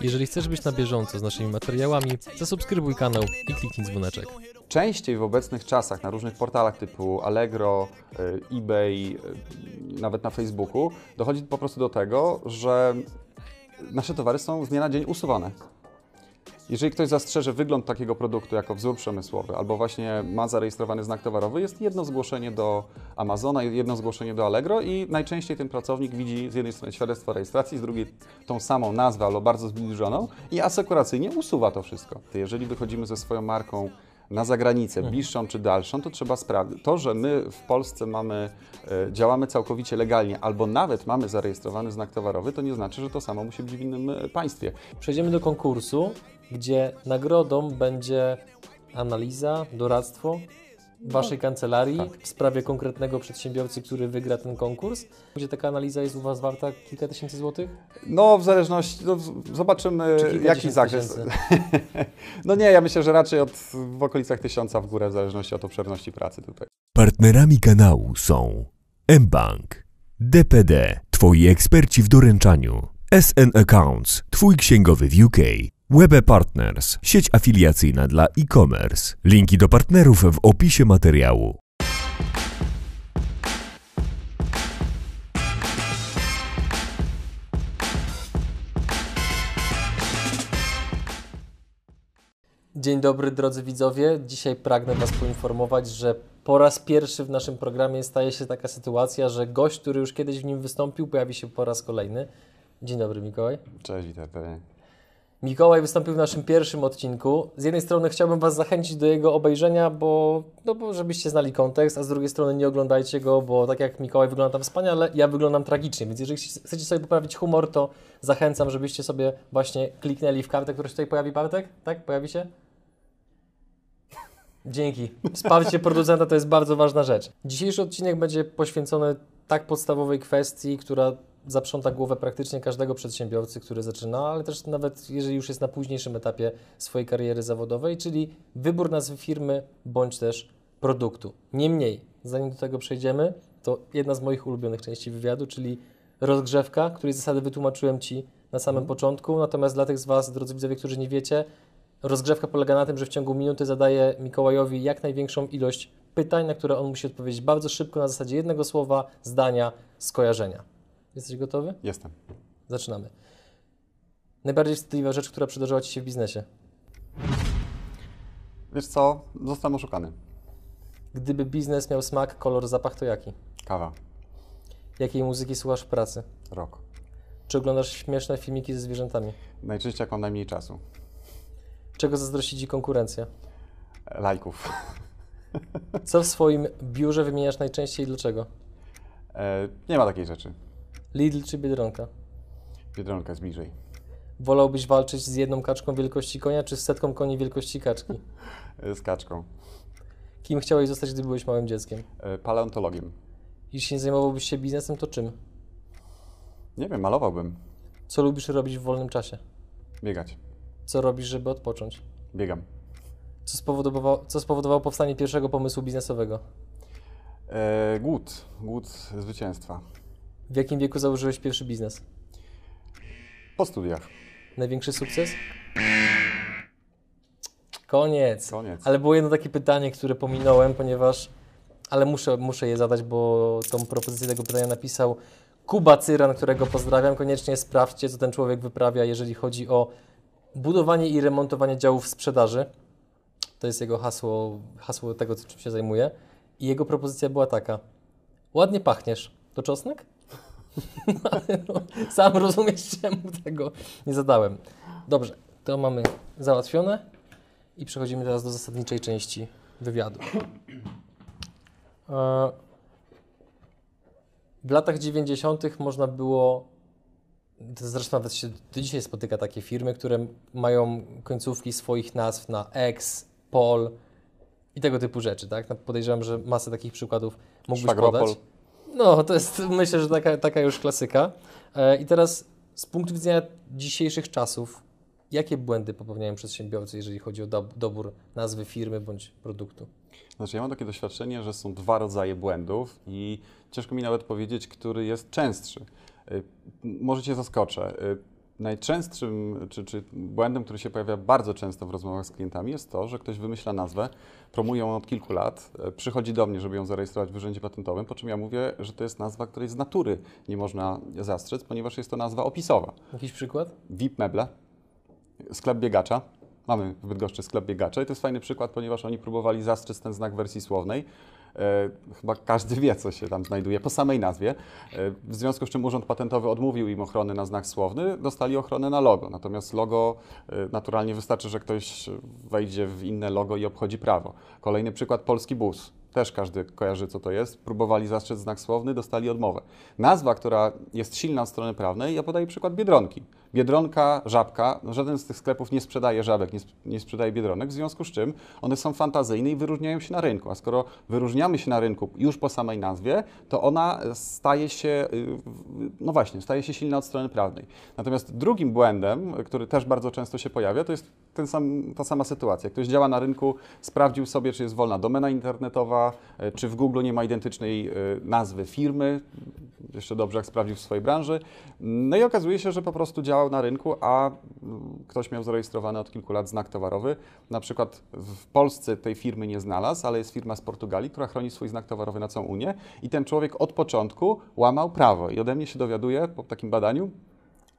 Jeżeli chcesz być na bieżąco z naszymi materiałami, zasubskrybuj kanał i kliknij dzwoneczek. Częściej w obecnych czasach na różnych portalach typu Allegro, y, eBay, y, nawet na Facebooku dochodzi po prostu do tego, że nasze towary są z dnia na dzień usuwane. Jeżeli ktoś zastrzeże wygląd takiego produktu jako wzór przemysłowy, albo właśnie ma zarejestrowany znak towarowy, jest jedno zgłoszenie do Amazona, jedno zgłoszenie do Allegro i najczęściej ten pracownik widzi z jednej strony świadectwo rejestracji, z drugiej tą samą nazwę albo bardzo zbliżoną i asekuracyjnie usuwa to wszystko. Jeżeli wychodzimy ze swoją marką na zagranicę, bliższą czy dalszą, to trzeba sprawdzić. To, że my w Polsce mamy, e, działamy całkowicie legalnie, albo nawet mamy zarejestrowany znak towarowy, to nie znaczy, że to samo musi być w innym e, państwie. Przejdziemy do konkursu, gdzie nagrodą będzie analiza, doradztwo Waszej kancelarii w sprawie konkretnego przedsiębiorcy, który wygra ten konkurs. Gdzie taka analiza jest u Was warta kilka tysięcy złotych? No, w zależności, no, zobaczymy jaki zakres. no nie, ja myślę, że raczej od, w okolicach tysiąca w górę, w zależności od obszerności pracy tutaj. Partnerami kanału są mBank, DPD, Twoi eksperci w doręczaniu, SN Accounts, Twój księgowy w UK, Webe Partners, sieć afiliacyjna dla e-commerce. Linki do partnerów w opisie materiału. Dzień dobry drodzy widzowie. Dzisiaj pragnę Was poinformować, że po raz pierwszy w naszym programie staje się taka sytuacja, że gość, który już kiedyś w nim wystąpił, pojawi się po raz kolejny. Dzień dobry Mikołaj. Cześć, witaj. Mikołaj wystąpił w naszym pierwszym odcinku. Z jednej strony chciałbym Was zachęcić do jego obejrzenia, bo, no bo żebyście znali kontekst, a z drugiej strony nie oglądajcie go, bo tak jak Mikołaj wygląda tam wspaniale, ja wyglądam tragicznie, więc jeżeli chcecie sobie poprawić humor, to zachęcam, żebyście sobie właśnie kliknęli w kartę, która się tutaj pojawi, Bartek? Tak? Pojawi się? Dzięki. Wsparcie producenta to jest bardzo ważna rzecz. Dzisiejszy odcinek będzie poświęcony tak podstawowej kwestii, która zaprząta głowę praktycznie każdego przedsiębiorcy, który zaczyna, ale też nawet jeżeli już jest na późniejszym etapie swojej kariery zawodowej, czyli wybór nazwy firmy bądź też produktu. Niemniej, zanim do tego przejdziemy, to jedna z moich ulubionych części wywiadu, czyli rozgrzewka, której zasady wytłumaczyłem Ci na samym początku. Natomiast dla tych z Was, drodzy widzowie, którzy nie wiecie, Rozgrzewka polega na tym, że w ciągu minuty zadaję Mikołajowi jak największą ilość pytań, na które on musi odpowiedzieć bardzo szybko na zasadzie jednego słowa, zdania, skojarzenia. Jesteś gotowy? Jestem. Zaczynamy. Najbardziej wstydliwa rzecz, która przydarzyła Ci się w biznesie. Wiesz co? Zostałem oszukany. Gdyby biznes miał smak, kolor, zapach, to jaki? Kawa. Jakiej muzyki słuchasz w pracy? Rok. Czy oglądasz śmieszne filmiki ze zwierzętami? Najczęściej jak mam najmniej czasu. Czego zazdrości Ci konkurencja? Lajków. Co w swoim biurze wymieniasz najczęściej i dlaczego? E, nie ma takiej rzeczy. Lidl czy Biedronka? Biedronka jest bliżej. Wolałbyś walczyć z jedną kaczką wielkości konia, czy z setką koni wielkości kaczki? Z kaczką. Kim chciałeś zostać, gdy byłeś małym dzieckiem? E, paleontologiem. Jeśli nie zajmowałbyś się biznesem, to czym? Nie wiem, malowałbym. Co lubisz robić w wolnym czasie? Biegać. Co robisz, żeby odpocząć? Biegam. Co spowodowało, co spowodowało powstanie pierwszego pomysłu biznesowego? E, głód. Głód zwycięstwa. W jakim wieku założyłeś pierwszy biznes? Po studiach. Największy sukces? Koniec. Koniec. Ale było jedno takie pytanie, które pominąłem, ponieważ. Ale muszę, muszę je zadać, bo tą propozycję tego pytania napisał Kuba Cyran, którego pozdrawiam. Koniecznie sprawdźcie, co ten człowiek wyprawia, jeżeli chodzi o budowanie i remontowanie działów sprzedaży. To jest jego hasło, hasło tego, czym się zajmuje. I jego propozycja była taka. Ładnie pachniesz. To czosnek? No, sam rozumiesz, czemu tego nie zadałem. Dobrze, to mamy załatwione i przechodzimy teraz do zasadniczej części wywiadu. E, W latach 90. można było, zresztą nawet się do dzisiaj spotyka takie firmy, które mają końcówki swoich nazw na X, Pol i tego typu rzeczy, tak? No, Podejrzewam, że masę takich przykładów mógłbyś Szwagropol. podać. No, to jest myślę, że taka, taka już klasyka. E, I teraz z punktu widzenia dzisiejszych czasów, jakie błędy popełniają przedsiębiorcy, jeżeli chodzi o do, dobór nazwy firmy bądź produktu? Znaczy, ja mam takie doświadczenie, że są dwa rodzaje błędów i ciężko mi nawet powiedzieć, który jest częstszy. Y, Może Cię zaskoczę. Y, Najczęstszym, czy, czy błędem, który się pojawia bardzo często w rozmowach z klientami jest to, że ktoś wymyśla nazwę, promuje ją od kilku lat, e, przychodzi do mnie, żeby ją zarejestrować w Urzędzie Patentowym, po czym ja mówię, że to jest nazwa, której z natury nie można zastrzec, ponieważ jest to nazwa opisowa. Jakiś przykład? VIP Meble, sklep biegacza. Mamy w Bydgoszczy sklep biegacza i to jest fajny przykład, ponieważ oni próbowali zastrzec ten znak wersji słownej. E, chyba każdy wie, co się tam znajduje po samej nazwie. E, w związku z czym Urząd Patentowy odmówił im ochrony na znak słowny, dostali ochronę na logo. Natomiast logo e, naturalnie wystarczy, że ktoś wejdzie w inne logo i obchodzi prawo. Kolejny przykład polski bus też każdy kojarzy, co to jest. Próbowali zastrzec znak słowny, dostali odmowę. Nazwa, która jest silna od strony prawnej, ja podaję przykład Biedronki. Biedronka, żabka, no żaden z tych sklepów nie sprzedaje żabek, nie, nie sprzedaje biedronek, w związku z czym one są fantazyjne i wyróżniają się na rynku. A skoro wyróżniamy się na rynku już po samej nazwie, to ona staje się, y, no właśnie, staje się silna od strony prawnej. Natomiast drugim błędem, który też bardzo często się pojawia, to jest ten sam, ta sama sytuacja. Ktoś działa na rynku, sprawdził sobie, czy jest wolna domena internetowa, y, czy w Google nie ma identycznej y, nazwy firmy, jeszcze dobrze jak sprawdził w swojej branży. No i okazuje się, że po prostu działał na rynku, a ktoś miał zarejestrowany od kilku lat znak towarowy. Na przykład w Polsce tej firmy nie znalazł, ale jest firma z Portugalii, która chroni swój znak towarowy na całą Unię i ten człowiek od początku łamał prawo. I ode mnie się dowiaduje po takim badaniu,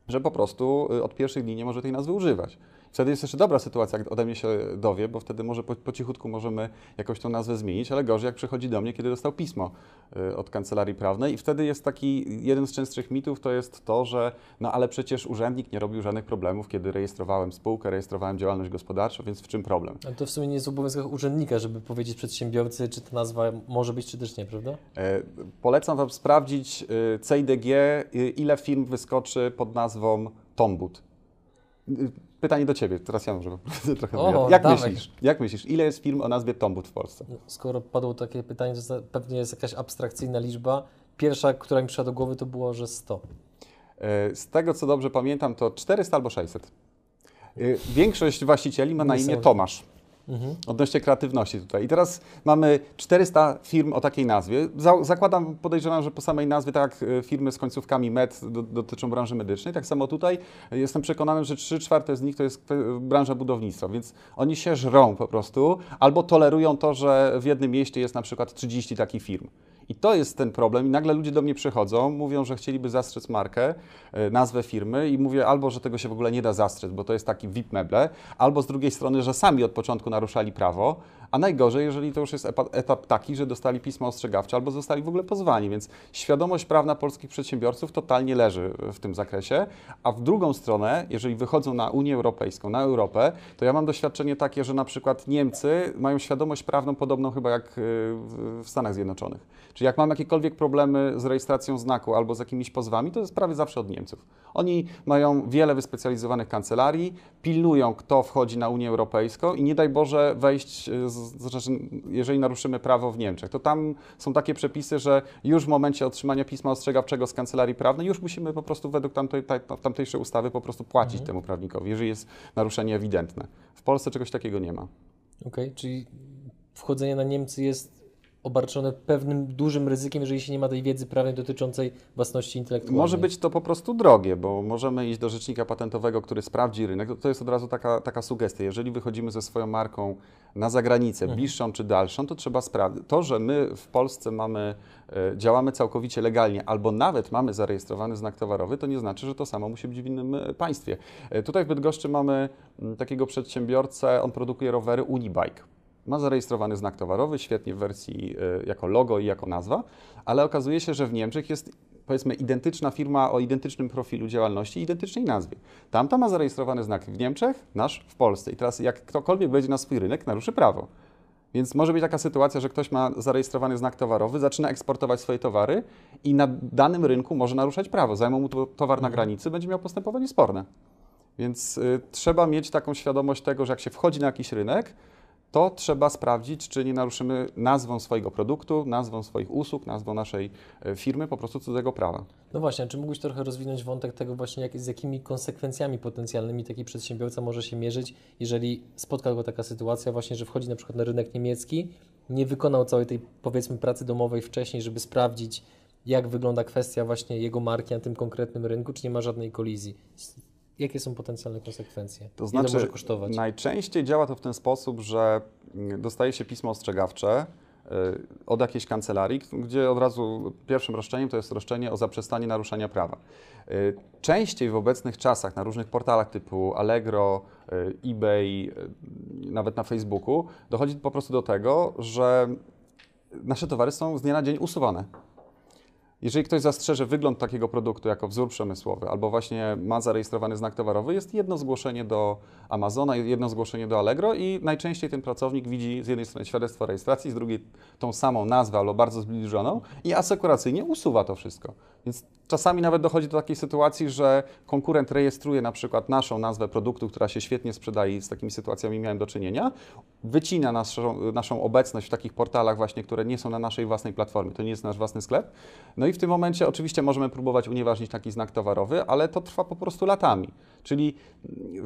że po prostu y, od pierwszych dni nie może tej nazwy używać. Wtedy jest jeszcze dobra sytuacja, jak ode mnie się dowie, bo wtedy może po, po cichutku możemy jakoś tą nazwę zmienić, ale gorzej jak przychodzi do mnie, kiedy dostał pismo y, od kancelarii prawnej i wtedy jest taki, jeden z częstszych mitów to jest to, że no ale przecież urzędnik nie robił żadnych problemów, kiedy rejestrowałem spółkę, rejestrowałem działalność gospodarczą, więc w czym problem? Ale to w sumie nie jest obowiązek urzędnika, żeby powiedzieć przedsiębiorcy, czy ta nazwa może być, czy też nie, prawda? E, polecam Wam sprawdzić y, CIDG, y, ile firm wyskoczy pod nazwą Tombut. Pytanie do Ciebie, teraz ja może trochę O. Jak dawaj. myślisz, jak myślisz, ile jest firm o nazwie Tombut w Polsce? No, Skoro padło takie pytanie, to pewnie jest jakaś abstrakcyjna liczba. Pierwsza, która mi przyszła do głowy, to było, że 100. E, Z tego co dobrze pamiętam, to 400 albo 600. E, Większość właścicieli ma na imię. Tomasz. Mhm. Odnośnie kreatywności tutaj. I teraz mamy 400 firm o takiej nazwie. Za- Zakładam, podejrzewam, że po samej nazwie, tak jak e, firmy z końcówkami med do, dotyczą branży medycznej, tak samo tutaj jestem przekonany, że 3 czwarte z nich to jest branża budownictwa, więc oni się żrą po prostu albo tolerują to, że w jednym mieście jest na przykład 30 takich firm. I to jest ten problem. I nagle ludzie do mnie przychodzą, mówią, że chcieliby zastrzec markę, e, nazwę firmy i mówię albo, że tego się w ogóle nie da zastrzec, bo to jest taki VIP meble, albo z drugiej strony, że sami od początku naruszali prawo, a najgorzej, jeżeli to już jest etap taki, że dostali pismo ostrzegawcze albo zostali w ogóle pozwani, więc świadomość prawna polskich przedsiębiorców totalnie leży w tym zakresie, a w drugą stronę, jeżeli wychodzą na Unię Europejską, na Europę, to ja mam doświadczenie takie, że na przykład Niemcy mają świadomość prawną podobną chyba jak y, w w Stanach Zjednoczonych. Czyli jak mam jakiekolwiek problemy z rejestracją znaku albo z jakimiś pozwami, to jest prawie zawsze od Niemców. Oni mają wiele wyspecjalizowanych kancelarii, pilnują, kto wchodzi na Unię Europejską i nie daj Boże wejść, y, z, z, znaczy, jeżeli naruszymy prawo w Niemczech. To tam są takie przepisy, że już w momencie otrzymania pisma ostrzegawczego z kancelarii prawnej, już musimy po prostu według tamtej, tamtejszej ustawy po prostu płacić temu prawnikowi, jeżeli jest naruszenie ewidentne. W Polsce czegoś takiego nie ma. Okej, czyli wchodzenie na Niemcy jest obarczone pewnym dużym ryzykiem, jeżeli się nie ma tej wiedzy prawnej dotyczącej własności intelektualnej. Może być to po prostu drogie, bo możemy iść do rzecznika patentowego, który sprawdzi rynek. To- jest od razu taka, taka sugestia. Jeżeli wychodzimy ze swoją marką na zagranicę, Mhm. bliższą czy dalszą, to trzeba sprawdzić. To, że my w Polsce mamy, e, działamy całkowicie legalnie, albo nawet mamy zarejestrowany znak towarowy, to nie znaczy, że to samo musi być w innym e, państwie. E, Tutaj w Bydgoszczy mamy takiego przedsiębiorcę, on produkuje rowery Unibike. Ma zarejestrowany znak towarowy, świetnie w wersji e, jako logo i jako nazwa, ale okazuje się, że w Niemczech jest powiedzmy identyczna firma o identycznym profilu działalności, identycznej nazwie. Tamta ma zarejestrowany znak w Niemczech, nasz w Polsce. I teraz jak ktokolwiek wejdzie na swój rynek, naruszy prawo. Więc może być taka sytuacja, że ktoś ma zarejestrowany znak towarowy, zaczyna eksportować swoje towary i na danym rynku może naruszać prawo. Zajmą mu to towar na granicy, będzie miał postępowanie sporne. Więc y, trzeba mieć taką świadomość tego, że jak się wchodzi na jakiś rynek, to trzeba sprawdzić, czy nie naruszymy nazwą swojego produktu, nazwą swoich usług, nazwą naszej e, firmy po prostu cudzego prawa. No właśnie, czy mógłbyś trochę rozwinąć wątek tego właśnie, jak, z jakimi konsekwencjami potencjalnymi taki przedsiębiorca może się mierzyć, jeżeli spotka go taka sytuacja właśnie, że wchodzi na przykład na rynek niemiecki, nie wykonał całej tej powiedzmy pracy domowej wcześniej, żeby sprawdzić, jak wygląda kwestia właśnie jego marki na tym konkretnym rynku, czy nie ma żadnej kolizji jakie są potencjalne konsekwencje? To Ile znaczy, może kosztować? najczęściej działa to w ten sposób, że mm, dostaje się pismo ostrzegawcze y, od jakiejś kancelarii, gdzie od razu pierwszym roszczeniem to jest roszczenie o zaprzestanie naruszania prawa. Y, Częściej w obecnych czasach na różnych portalach typu Allegro, y, eBay, nawet na Facebooku dochodzi po prostu do tego, że nasze towary są z dnia na dzień usuwane. Jeżeli ktoś zastrzeże wygląd takiego produktu jako wzór przemysłowy, albo właśnie ma zarejestrowany znak towarowy, jest jedno zgłoszenie do Amazona, jedno zgłoszenie do Allegro i najczęściej ten pracownik widzi z jednej strony świadectwo rejestracji, z drugiej tą samą nazwę albo bardzo zbliżoną i asekuracyjnie usuwa to wszystko. Więc czasami nawet dochodzi do takiej sytuacji, że konkurent rejestruje na przykład naszą nazwę produktu, która się świetnie sprzedaje i z takimi sytuacjami miałem do czynienia, wycina naszą, naszą obecność w takich portalach właśnie, które nie są na naszej własnej platformie, to nie jest nasz własny sklep. No i w tym momencie oczywiście możemy próbować unieważnić taki znak towarowy, ale to trwa po prostu latami. Czyli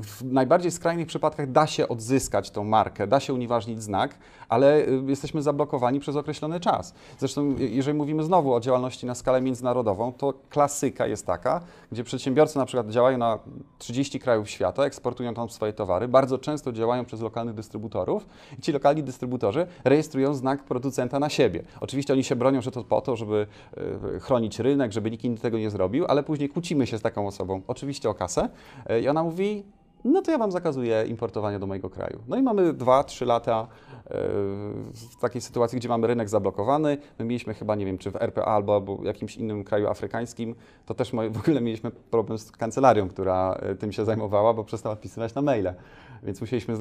w najbardziej skrajnych przypadkach da się odzyskać tą markę, da się unieważnić znak, ale y, jesteśmy zablokowani przez określony czas. Zresztą, jeżeli mówimy znowu o działalności na skalę międzynarodową, to klasyka jest taka, gdzie przedsiębiorcy na przykład działają na 30 krajów świata, eksportują tam swoje towary, bardzo często działają przez lokalnych dystrybutorów i ci lokalni dystrybutorzy rejestrują znak producenta na siebie. Oczywiście oni się bronią, że to po to, żeby y, chronić rynek, żeby nikt inny tego nie zrobił, ale później kłócimy się z taką osobą, oczywiście o kasę, y, i ona mówi, no to ja Wam zakazuję importowania do mojego kraju. No i mamy 2-3 lata e, w takiej sytuacji, gdzie mamy rynek zablokowany. My mieliśmy chyba, nie wiem, czy w RPA albo, albo jakimś innym kraju afrykańskim, to też w ogóle mieliśmy problem z kancelarią, która e, tym się zajmowała, bo przestała odpisywać na maile. Więc musieliśmy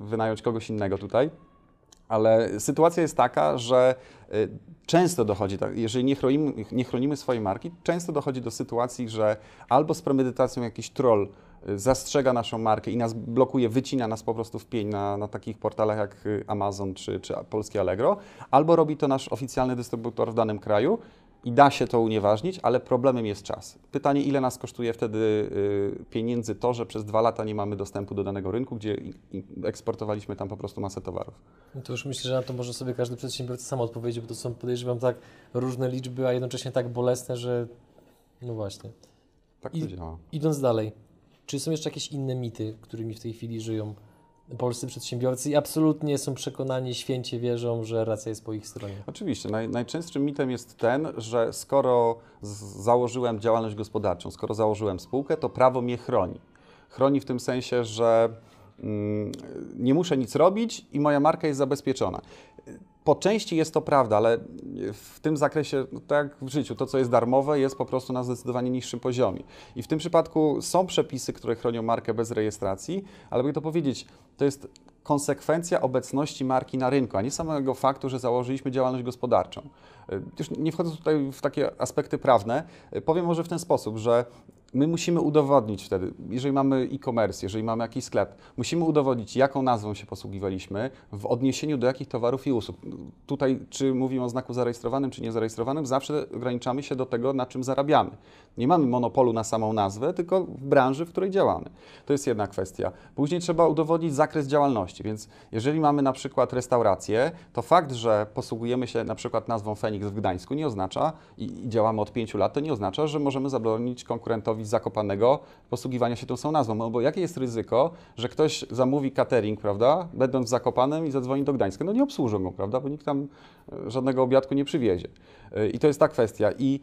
wynająć kogoś innego tutaj. Ale sytuacja jest taka, że e, często dochodzi, jeżeli nie chronimy, nie chronimy swojej marki, często dochodzi do sytuacji, że albo z premedytacją jakiś troll zastrzega naszą markę i nas blokuje, wycina nas po prostu w pień na, na takich portalach jak Amazon czy, czy Polskie Allegro, albo robi to nasz oficjalny dystrybutor w danym kraju i da się to unieważnić, ale problemem jest czas. Pytanie, ile nas kosztuje wtedy y, pieniędzy to, że przez dwa lata nie mamy dostępu do danego rynku, gdzie eksportowaliśmy tam po prostu masę towarów. No to już myślę, że na to może sobie każdy przedsiębiorca sam odpowiedzieć, bo to są, podejrzewam, tak różne liczby, a jednocześnie tak bolesne, że no właśnie. Tak to I, działa. Idąc dalej, czy są jeszcze jakieś inne mity, którymi w tej chwili żyją polscy przedsiębiorcy i absolutnie są przekonani, święcie wierzą, że racja jest po ich stronie? Oczywiście. Naj, najczęstszym mitem jest ten, że skoro założyłem działalność gospodarczą, skoro założyłem spółkę, to prawo mnie chroni. Chroni w tym sensie, że mm, nie muszę nic robić i moja marka jest zabezpieczona. Po części jest to prawda, ale w tym zakresie, no tak jak w życiu, to co jest darmowe jest po prostu na zdecydowanie niższym poziomie. I w tym przypadku są przepisy, które chronią markę bez rejestracji, ale by to powiedzieć, to jest konsekwencja obecności marki na rynku, a nie samego faktu, że założyliśmy działalność gospodarczą. Już nie wchodzę tutaj w takie aspekty prawne, powiem może w ten sposób, że my musimy udowodnić wtedy, jeżeli mamy e-commerce, jeżeli mamy jakiś sklep, musimy udowodnić, jaką nazwą się posługiwaliśmy w odniesieniu do jakich towarów i usług. Tutaj, czy mówimy o znaku zarejestrowanym, czy niezarejestrowanym, zawsze ograniczamy się do tego, na czym zarabiamy. Nie mamy monopolu na samą nazwę, tylko w branży, w której działamy. To jest jedna kwestia. Później trzeba udowodnić zakres działalności, więc jeżeli mamy na przykład restaurację, to fakt, że posługujemy się na przykład nazwą Feniks w Gdańsku nie oznacza, i, działamy od pięciu lat, to nie oznacza, że możemy zabronić konkurentowi z Zakopanego posługiwania się tą samą nazwą. No bo jakie jest ryzyko, że ktoś zamówi catering, prawda, będąc w Zakopanem i zadzwoni do Gdańska? No nie obsłużą go, prawda, bo nikt tam e, żadnego obiadku nie przywiezie. E, I to jest ta kwestia. I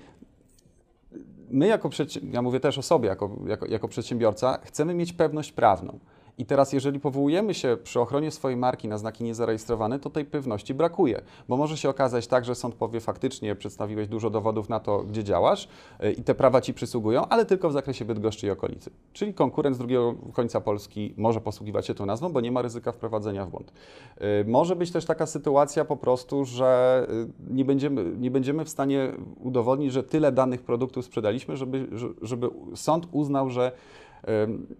my jako, ja mówię też o sobie, jako, jako, jako przedsiębiorca, chcemy mieć pewność prawną. I teraz, jeżeli powołujemy się przy ochronie swojej marki na znaki niezarejestrowane, to tej pewności brakuje, bo może się okazać tak, że sąd powie faktycznie przedstawiłeś dużo dowodów na to, gdzie działasz y, i te prawa ci przysługują, ale tylko w zakresie Bydgoszczy i okolicy. Czyli konkurent z drugiego końca Polski może posługiwać się tą nazwą, bo nie ma ryzyka wprowadzenia w błąd. Y, może być też taka sytuacja po prostu, że y, nie będziemy, nie będziemy w stanie udowodnić, że tyle danych produktów sprzedaliśmy, żeby, żeby sąd uznał, że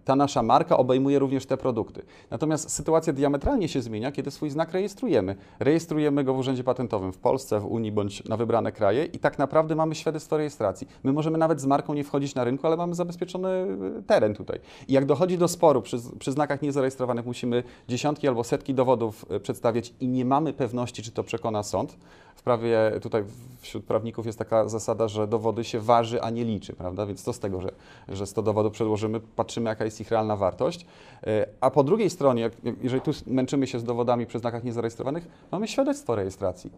ta nasza marka obejmuje również te produkty. Natomiast sytuacja diametralnie się zmienia, kiedy swój znak rejestrujemy. Rejestrujemy go w Urzędzie Patentowym w Polsce, w Unii bądź na wybrane kraje i tak naprawdę mamy świadectwo rejestracji. My możemy nawet z marką nie wchodzić na rynku, ale mamy zabezpieczony e, teren tutaj. I jak dochodzi do sporu przy, przy znakach niezarejestrowanych, musimy dziesiątki albo setki dowodów e, przedstawiać i nie mamy pewności, czy to przekona sąd. W prawie tutaj wśród prawników jest taka zasada, że dowody się waży, a nie liczy, prawda? Więc co z tego, że, że 100 dowodów przedłożymy, patrzymy, jaka jest ich realna wartość. E, a po drugiej stronie, jeżeli tu męczymy się z dowodami przy znakach niezarejestrowanych, mamy świadectwo rejestracji.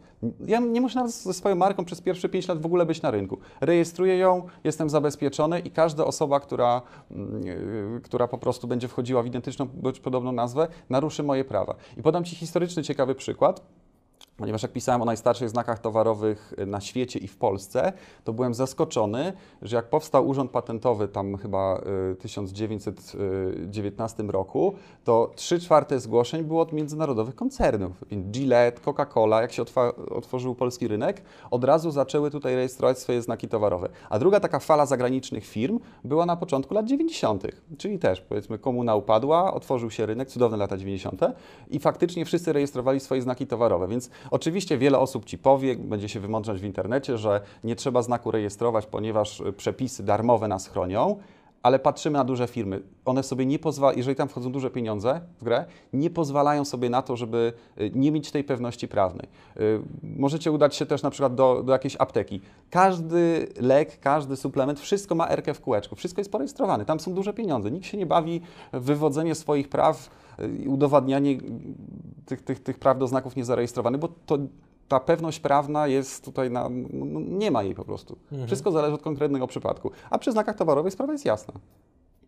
Ja nie muszę nawet ze swoją marką przez pierwsze 5 lat w ogóle być na rynku. Rejestruję ją, jestem zabezpieczony i każda osoba, która, yy, która po prostu będzie wchodziła w identyczną bądź podobną nazwę, naruszy moje prawa. I podam Ci historyczny, ciekawy przykład. Ponieważ jak pisałem o najstarszych znakach towarowych y, na świecie i w Polsce, to byłem zaskoczony, że jak powstał Urząd Patentowy tam chyba y, 1919 roku, to 3 czwarte zgłoszeń było od międzynarodowych koncernów. Gillette, Coca-Cola, jak się otworzył polski rynek, od razu zaczęły tutaj rejestrować swoje znaki towarowe. A druga taka fala zagranicznych firm była na początku lat 90., czyli też powiedzmy komuna upadła, otworzył się rynek, cudowne lata 90. i faktycznie wszyscy rejestrowali swoje znaki towarowe, więc oczywiście wiele osób Ci powie, będzie się wymądrzać w internecie, że nie trzeba znaku rejestrować, ponieważ y, przepisy darmowe nas chronią, ale patrzymy na duże firmy. One sobie nie pozwalają, jeżeli tam wchodzą duże pieniądze w grę, nie pozwalają sobie na to, żeby y, nie mieć tej pewności prawnej. Y, Możecie udać się też na przykład do, do jakiejś apteki. Każdy lek, każdy suplement, wszystko ma erkę w kółeczku, wszystko jest porejestrowane. Tam są duże pieniądze. Nikt się nie bawi w wywodzenie swoich praw y, i udowadnianie tych, tych, tych praw do znaków niezarejestrowanych, bo to ta pewność prawna jest tutaj, na, no, nie ma jej po prostu. Wszystko zależy od konkretnego przypadku. A przy znakach towarowych sprawa jest jasna.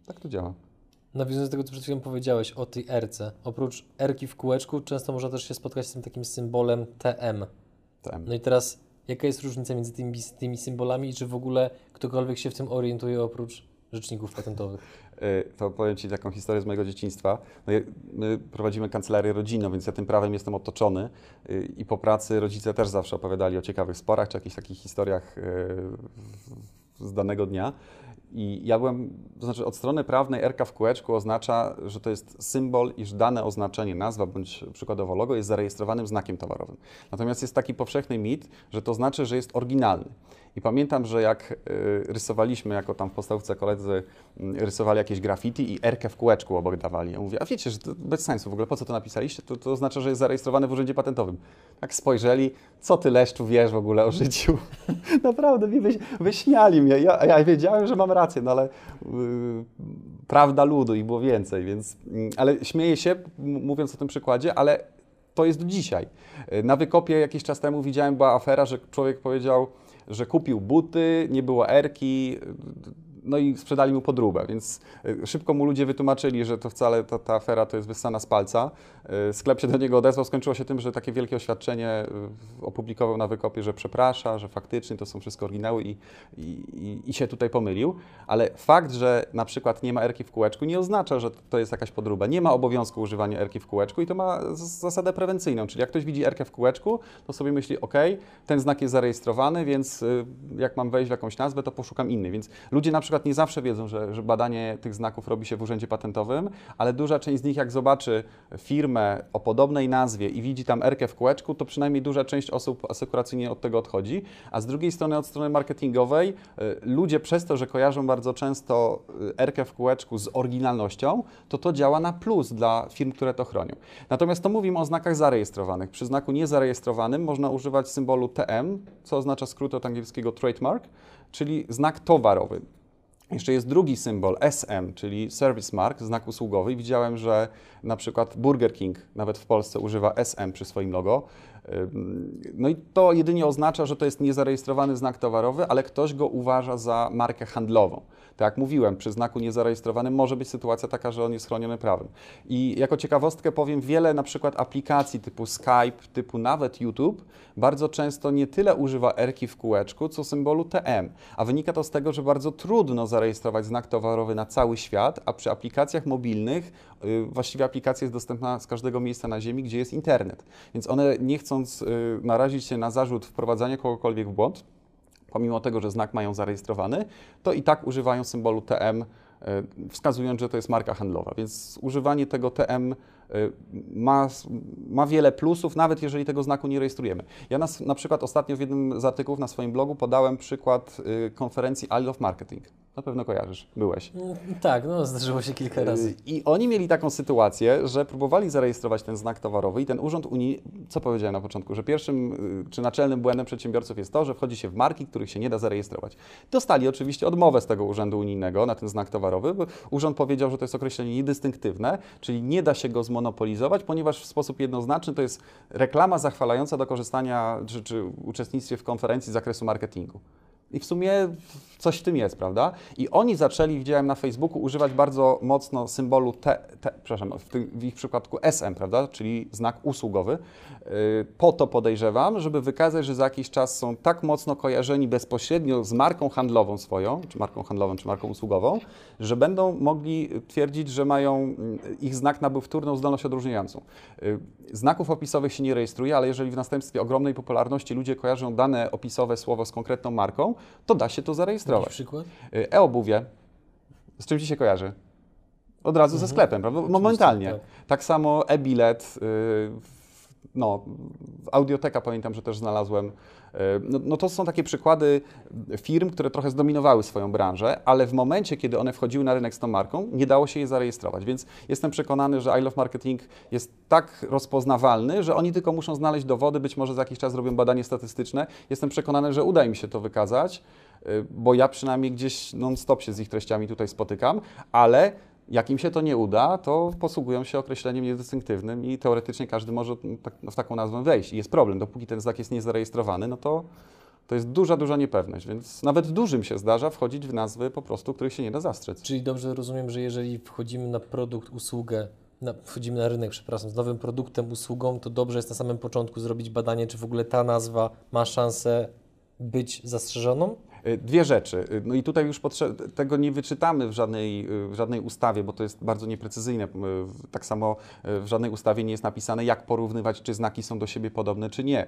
Tak to działa. Nawiązując do tego, co przed chwilą powiedziałeś o tej erce. Oprócz erki w kółeczku, często można też się spotkać z tym takim symbolem TM. TM. No i teraz, jaka jest różnica między tymi, tymi symbolami i czy w ogóle ktokolwiek się w tym orientuje oprócz rzeczników patentowych? Y, To powiem Ci taką historię z mojego dzieciństwa. No, my prowadzimy kancelarię rodzinną, więc ja tym prawem jestem otoczony y, i po pracy rodzice też zawsze opowiadali o ciekawych sporach czy jakichś takich historiach y, z danego dnia. I ja byłem, to znaczy od strony prawnej RK w kółeczku oznacza, że to jest symbol, iż dane oznaczenie, nazwa bądź przykładowo logo jest zarejestrowanym znakiem towarowym. Natomiast jest taki powszechny mit, że to znaczy, że jest oryginalny. I pamiętam, że jak y, rysowaliśmy, jako tam w podstawce koledzy mm, rysowali jakieś graffiti i erkę w kółeczku obok dawali. Ja mówię, a wiecie, że to bez sensu, w ogóle po co to napisaliście? To, to oznacza, że jest zarejestrowany w urzędzie patentowym. Tak spojrzeli, co ty Leszczu wiesz w ogóle o życiu? Naprawdę mi wyś, wyśmiali mnie. Ja, ja wiedziałem, że mam rację, no ale yy, prawda ludu i było więcej, więc... mm, Ale śmieję się, mówiąc o tym przykładzie, ale to jest do dzisiaj. Yy, Na wykopie jakiś czas temu widziałem, była afera, że człowiek powiedział, że kupił buty, nie było erki, no i sprzedali mu podróbę, więc y, szybko mu ludzie wytłumaczyli, że to wcale ta, ta afera to jest wyssana z palca. Y, Sklep się do niego odezwał, skończyło się tym, że takie wielkie oświadczenie y, opublikował na wykopie, że przeprasza, że faktycznie to są wszystko oryginały i, i, i, się tutaj pomylił. Ale fakt, że na przykład nie ma erki w kółeczku nie oznacza, że to jest jakaś podróba. Nie ma obowiązku używania erki w kółeczku i to ma zasadę prewencyjną, czyli jak ktoś widzi erkę w kółeczku, to sobie myśli, ok, ten znak jest zarejestrowany, więc jak mam wejść w jakąś nazwę, to poszukam innej. Więc ludzie na przykład nie zawsze wiedzą, że, że badanie tych znaków robi się w urzędzie patentowym, ale duża część z nich, jak zobaczy firmę o podobnej nazwie i widzi tam erkę w kółeczku, to przynajmniej duża część osób asekuracyjnie od tego odchodzi. A z drugiej strony, od strony marketingowej, y, ludzie przez to, że kojarzą bardzo często y, erkę w kółeczku z oryginalnością, to to działa na plus dla firm, które to chronią. Natomiast to mówimy o znakach zarejestrowanych. Przy znaku niezarejestrowanym można używać symbolu TM, co oznacza skrót od angielskiego trademark, czyli znak towarowy. Jeszcze jest drugi symbol SM, czyli Service Mark, znak usługowy. Widziałem, że na przykład Burger King nawet w Polsce używa SM przy swoim logo. No i to jedynie oznacza, że to jest niezarejestrowany znak towarowy, ale ktoś go uważa za markę handlową. Tak jak mówiłem, przy znaku niezarejestrowanym może być sytuacja taka, że on jest chroniony prawem. I jako ciekawostkę powiem, wiele na przykład aplikacji typu Skype, typu nawet YouTube bardzo często nie tyle używa erki w kółeczku, co symbolu TM. A wynika to z tego, że bardzo trudno zarejestrować znak towarowy na cały świat, a przy aplikacjach mobilnych y, właściwie aplikacja jest dostępna z każdego miejsca na Ziemi, gdzie jest internet. Więc one nie chcąc y, narazić się na zarzut wprowadzania kogokolwiek w błąd, pomimo tego, że znak mają zarejestrowany, to i tak używają symbolu TM, y, wskazując, że to jest marka handlowa. Więc używanie tego TM y, ma, ma wiele plusów, nawet jeżeli tego znaku nie rejestrujemy. Ja na przykład ostatnio w jednym z artykułów na swoim blogu podałem przykład y, konferencji I Love Marketing. Na pewno kojarzysz, byłeś. Mm, Tak, no zdarzyło się kilka razy. Y, I oni mieli taką sytuację, że próbowali zarejestrować ten znak towarowy i ten urząd Unii, co powiedziałem na początku, że pierwszym y, czy naczelnym błędem przedsiębiorców jest to, że wchodzi się w marki, których się nie da zarejestrować. Dostali oczywiście odmowę z tego urzędu unijnego na ten znak towarowy, bo urząd powiedział, że to jest określenie niedystynktywne, czyli nie da się go zmonopolizować, ponieważ w sposób jednoznaczny to jest reklama zachwalająca do korzystania czy, czy uczestnictwie w konferencji z zakresu marketingu. I w sumie coś w tym jest, prawda? I oni zaczęli, widziałem na Facebooku, używać bardzo mocno symbolu T, T przepraszam, w, tym, w ich przypadku SM, prawda? Czyli znak usługowy. Yy, po to podejrzewam, żeby wykazać, że za jakiś czas są tak mocno kojarzeni bezpośrednio z marką handlową swoją, czy marką handlową, czy marką usługową, że będą mogli twierdzić, że mają mm, ich znak nabył wtórną zdolność odróżniającą. Yy, Znaków opisowych się nie rejestruje, ale jeżeli w następstwie ogromnej popularności ludzie kojarzą dane opisowe słowo z konkretną marką, to da się to Jakiś zarejestrować. przykład? Y, E-obuwie, z czym Ci się kojarzy? Od razu ze sklepem, prawda? Momentalnie. tak. Tak samo e-bilet, y, no, Audioteka pamiętam, że też znalazłem. Y, No, no to są takie przykłady firm, które trochę zdominowały swoją branżę, ale w momencie, kiedy one wchodziły na rynek z tą marką, nie dało się je zarejestrować. Więc jestem przekonany, że I Love Marketing jest tak rozpoznawalny, że oni tylko muszą znaleźć dowody, być może za jakiś czas zrobią badanie statystyczne. Jestem przekonany, że uda im się to wykazać, y, bo ja przynajmniej gdzieś non-stop się z ich treściami tutaj spotykam, ale jak im się to nie uda, to posługują się określeniem niedystynktywnym i teoretycznie każdy może tak, w taką nazwę wejść. I jest problem, dopóki ten znak jest niezarejestrowany, no to, to jest duża, duża niepewność, więc nawet dużym się zdarza wchodzić w nazwy po prostu, których się nie da zastrzec. Czyli dobrze rozumiem, że jeżeli wchodzimy na produkt, usługę, na, wchodzimy na rynek, przepraszam, z nowym produktem, usługą, to dobrze jest na samym początku zrobić badanie, czy w ogóle ta nazwa ma szansę być zastrzeżoną? Y, Dwie rzeczy. Y, No i tutaj już tego nie wyczytamy w żadnej, y, w żadnej ustawie, bo to jest bardzo nieprecyzyjne. Tak samo w żadnej ustawie nie jest napisane, jak porównywać, czy znaki są do siebie podobne, czy nie.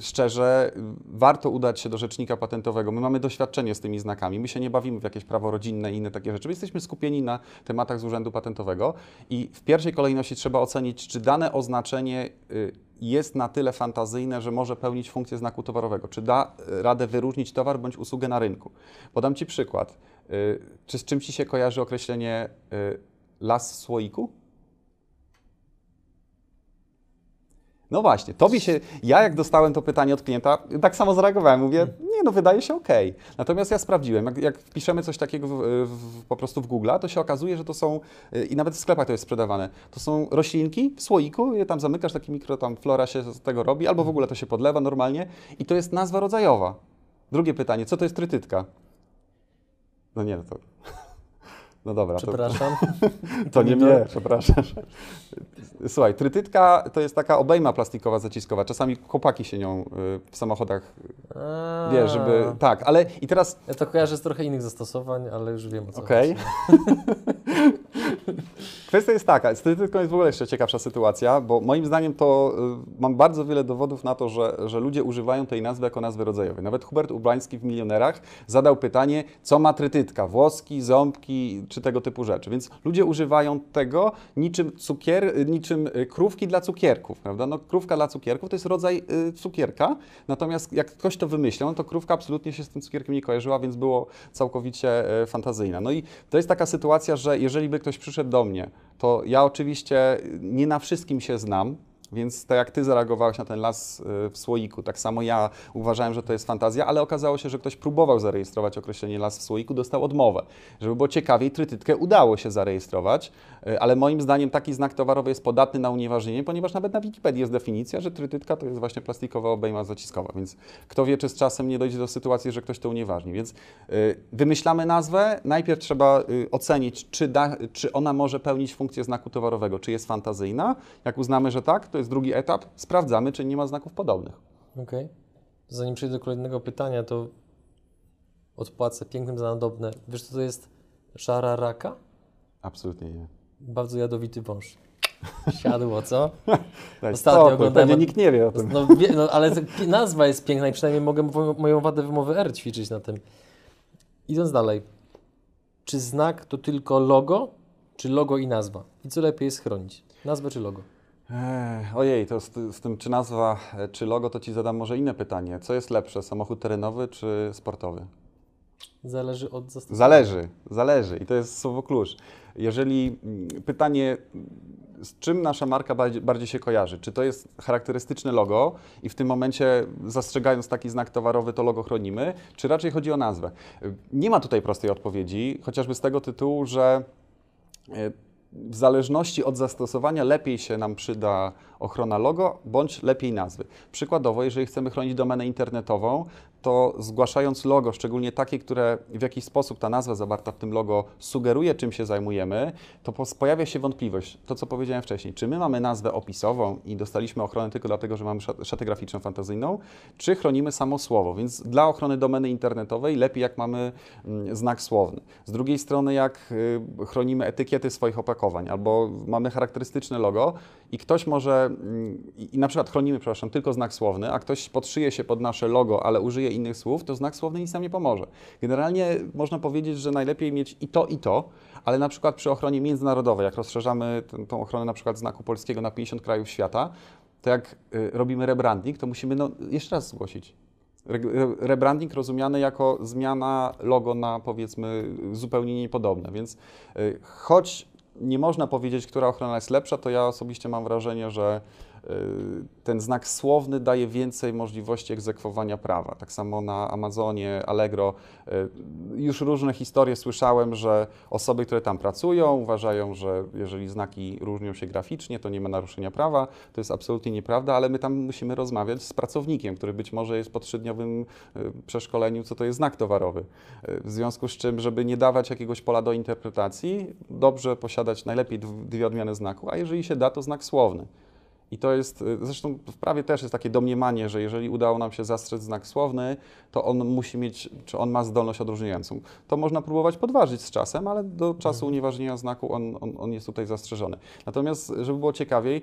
Szczerze, warto udać się do rzecznika patentowego. My mamy doświadczenie z tymi znakami. My się nie bawimy w jakieś prawo rodzinne i inne takie rzeczy. My jesteśmy skupieni na tematach z Urzędu Patentowego i w pierwszej kolejności trzeba ocenić, czy dane oznaczenie jest na tyle fantazyjne, że może pełnić funkcję znaku towarowego. Czy da y, radę wyróżnić towar bądź usługę na rynku? Podam Ci przykład. Y, Czy z czym Ci się kojarzy określenie y, las w słoiku? No właśnie, tobie się, ja jak dostałem to pytanie od klienta, tak samo zareagowałem, mówię, nie no, wydaje się ok. Natomiast ja sprawdziłem, jak, jak wpiszemy coś takiego w, w, po prostu w Google, to się okazuje, że to są, y, i nawet w sklepach to jest sprzedawane, to są roślinki w słoiku, je tam zamykasz, taki mikro tam flora się z tego robi, albo w ogóle to się podlewa normalnie i to jest nazwa rodzajowa. Drugie pytanie, co to jest trytytka? No nie, no to... No dobra, to, Przepraszam. to nie nie to. mnie, przepraszam. Słuchaj, trytytka to jest taka obejma plastikowa zaciskowa. Czasami chłopaki się nią y, w samochodach, A. wiesz, żeby... Tak, ale i teraz Ja to kojarzę z trochę innych zastosowań, ale już wiem o co Okej. Kwestia jest taka, z trytytką jest w ogóle jeszcze ciekawsza sytuacja, bo moim zdaniem to y, mam bardzo wiele dowodów na to, że, że ludzie używają tej nazwy jako nazwy rodzajowej. Nawet Hubert Urbański w Milionerach zadał pytanie, co ma trytytka, włoski, ząbki czy tego typu rzeczy. Więc ludzie używają tego niczym cukier, y, niczym y, krówki dla cukierków, prawda? No krówka dla cukierków to jest rodzaj y, cukierka, natomiast jak ktoś to wymyślał, no to krówka absolutnie się z tym cukierkiem nie kojarzyła, więc było całkowicie e, fantazyjne. No i to jest taka sytuacja, że jeżeli by ktoś przyszedł do mnie, to ja oczywiście nie na wszystkim się znam, więc tak jak Ty zareagowałeś na ten las y, w słoiku, tak samo ja uważałem, że to jest fantazja, ale okazało się, że ktoś próbował zarejestrować określenie las w słoiku, dostał odmowę. Żeby było ciekawiej, trytytkę udało się zarejestrować, y, ale moim zdaniem taki znak towarowy jest podatny na unieważnienie, ponieważ nawet na Wikipedii jest definicja, że trytytka to jest właśnie plastikowa obejma zaciskowa, więc kto wie, czy z czasem nie dojdzie do sytuacji, że ktoś to unieważni. Więc y, wymyślamy nazwę, najpierw trzeba ocenić, czy, da, czy ona może pełnić funkcję znaku towarowego, czy jest fantazyjna. Jak uznamy, że tak, to jest drugi etap, sprawdzamy, czy nie ma znaków podobnych. Okej. Zanim przejdę do kolejnego pytania, to odpłacę pięknym za nadobne. Wiesz, co to jest żararaka? Absolutnie nie. Bardzo jadowity wąż. Siadło, co? Ostatnio spokój, oglądałem- pewnie nikt nie wie o tym. No, no ale to nazwa jest piękna i przynajmniej mogę mo- moją wadę wymowy R ćwiczyć na tym. Idąc dalej. Czy znak to tylko logo, czy logo i nazwa? I co lepiej jest chronić? Nazwę czy logo? Ojej, to z, z tym czy nazwa, e, czy logo, to Ci zadam może inne pytanie. Co jest lepsze, samochód terenowy czy sportowy? Zależy od zastosowania. Zależy, zależy i to jest słowo klucz. Jeżeli mm, pytanie, z czym nasza marka bardziej, bardziej, się kojarzy? Czy to jest charakterystyczne logo i w tym momencie zastrzegając taki znak towarowy to logo chronimy, czy raczej chodzi o nazwę? Nie ma tutaj prostej odpowiedzi, chociażby z tego tytułu, że e, w zależności od zastosowania lepiej się nam przyda ochrona logo bądź lepiej nazwy. Przykładowo, jeżeli chcemy chronić domenę internetową, to zgłaszając logo, szczególnie takie, które w jakiś sposób ta nazwa zawarta w tym logo sugeruje, czym się zajmujemy, to pojawia się wątpliwość, to co powiedziałem wcześniej, czy my mamy nazwę opisową i dostaliśmy ochronę tylko dlatego, że mamy szatę graficzną fantazyjną, czy chronimy samo słowo, więc dla ochrony domeny internetowej lepiej jak mamy mm, znak słowny. Z drugiej strony jak y, chronimy etykiety swoich opakowań albo mamy charakterystyczne logo i ktoś może, mm, i na przykład chronimy, przepraszam, tylko znak słowny, a ktoś podszyje się pod nasze logo, ale użyje innych słów, to znak słowny nic nam nie pomoże. Generalnie można powiedzieć, że najlepiej mieć i to, i to, ale na przykład przy ochronie międzynarodowej, jak rozszerzamy tę, tą ochronę na przykład znaku polskiego na 50 krajów świata, to jak y, robimy rebranding, to musimy no, jeszcze raz zgłosić. Re, rebranding rozumiany jako zmiana logo na powiedzmy zupełnie niepodobne, więc y, choć nie można powiedzieć, która ochrona jest lepsza, to ja osobiście mam wrażenie, że ten znak słowny daje więcej możliwości egzekwowania prawa. Tak samo na Amazonie, Allegro. Y, już różne historie słyszałem, że osoby, które tam pracują, uważają, że jeżeli znaki różnią się graficznie, to nie ma naruszenia prawa. To jest absolutnie nieprawda, ale my tam musimy rozmawiać z pracownikiem, który być może jest po trzydniowym y, przeszkoleniu, co to jest znak towarowy. W związku z czym, żeby nie dawać jakiegoś pola do interpretacji, dobrze posiadać najlepiej dwie odmiany znaku, a jeżeli się da, to znak słowny. I to jest, y, zresztą w prawie też jest takie domniemanie, że jeżeli udało nam się zastrzec znak słowny, to on musi mieć, czy on ma zdolność odróżniającą. To można próbować podważyć z czasem, ale do czasu mhm. unieważnienia znaku on, on, on jest tutaj zastrzeżony. Natomiast, żeby było ciekawiej,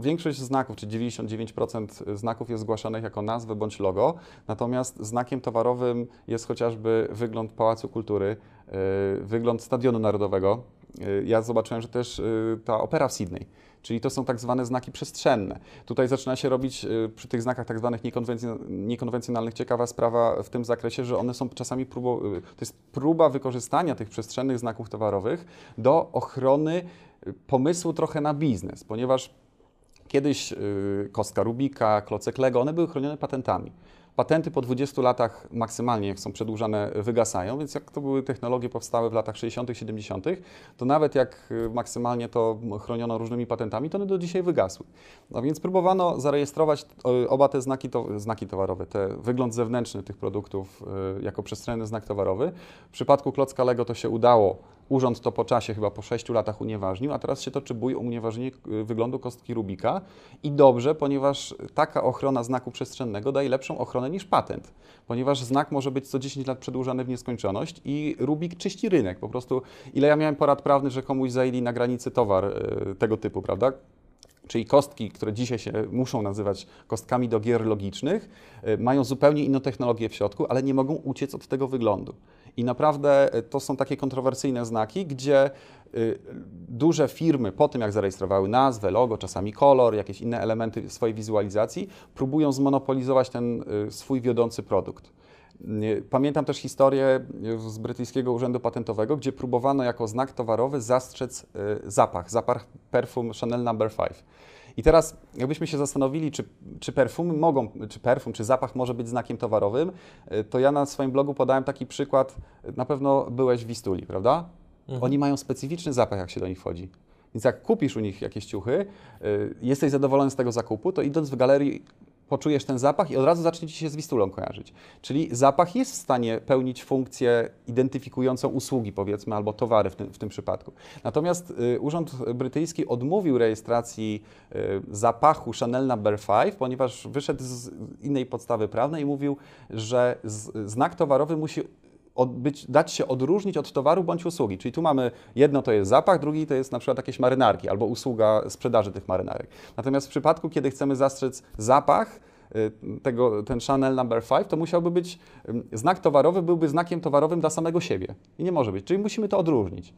większość znaków, czy 99% znaków jest zgłaszanych jako nazwę bądź logo, natomiast znakiem towarowym jest chociażby wygląd Pałacu Kultury, y, wygląd Stadionu Narodowego. Y, ja zobaczyłem, że też ta opera w Sydney czyli to są tak zwane znaki przestrzenne. Tutaj zaczyna się robić y, przy tych znakach tak zwanych niekonwencjonalnych ciekawa sprawa w tym zakresie, że one są czasami próbą, y, to jest próba wykorzystania tych przestrzennych znaków towarowych do ochrony y, pomysłu trochę na biznes, ponieważ kiedyś kostka Rubika, klocek Lego, one były chronione patentami. Patenty po 20 latach maksymalnie, jak są przedłużane, wygasają, więc jak to były technologie powstałe w latach 60., 70., to nawet jak y, maksymalnie to chroniono różnymi patentami, to one do dzisiaj wygasły. No więc próbowano zarejestrować y, oba te znaki, to, znaki towarowe, te wygląd zewnętrzny tych produktów y, jako przestrzenny znak towarowy. W przypadku klocka Lego to się udało Urząd to po czasie, chyba po 6 latach unieważnił, a teraz się toczy bój o unieważnienie wyglądu kostki Rubika i dobrze, ponieważ taka ochrona znaku przestrzennego daje lepszą ochronę niż patent, ponieważ znak może być co 10 lat przedłużany w nieskończoność i Rubik czyści rynek. Po prostu ile ja miałem porad prawny, że komuś zajęli na granicy towar e, tego typu, prawda? czyli kostki, które dzisiaj się muszą nazywać kostkami do gier logicznych, e, mają zupełnie inną technologię w środku, ale nie mogą uciec od tego wyglądu. I naprawdę e, to są takie kontrowersyjne znaki, gdzie e, duże firmy po tym, jak zarejestrowały nazwę, logo, czasami kolor, jakieś inne elementy swojej wizualizacji, próbują zmonopolizować ten swój wiodący produkt. Pamiętam też historię z brytyjskiego urzędu patentowego, gdzie próbowano jako znak towarowy zastrzec zapach, zapach perfum Chanel No. 5. I teraz, jakbyśmy się zastanowili, czy, czy perfumy mogą, czy perfum, czy zapach może być znakiem towarowym, y, to ja na swoim blogu podałem taki przykład. Na pewno byłeś w Wistuli, prawda? Mhm. Oni mają specyficzny zapach, jak się do nich wchodzi. Więc jak kupisz u nich jakieś ciuchy, y, jesteś zadowolony z tego zakupu, to idąc w galerii poczujesz ten zapach i od razu zacznie Ci się z Wistulą kojarzyć. Czyli zapach jest w stanie pełnić funkcję identyfikującą usługi, powiedzmy, albo towary w tym, w tym przypadku. Natomiast y, Urząd Brytyjski odmówił rejestracji y, zapachu Chanel No. 5, ponieważ wyszedł z innej podstawy prawnej i mówił, że z, znak towarowy musi dać się odróżnić od towaru bądź usługi. Czyli tu mamy jedno to jest zapach, drugi to jest na przykład jakieś marynarki albo usługa sprzedaży tych marynarek. Natomiast w przypadku, kiedy chcemy zastrzec zapach, y, tego, ten Chanel Number 5, to musiałby być, znak towarowy byłby znakiem towarowym dla samego siebie. I nie może być. Czyli musimy to odróżnić.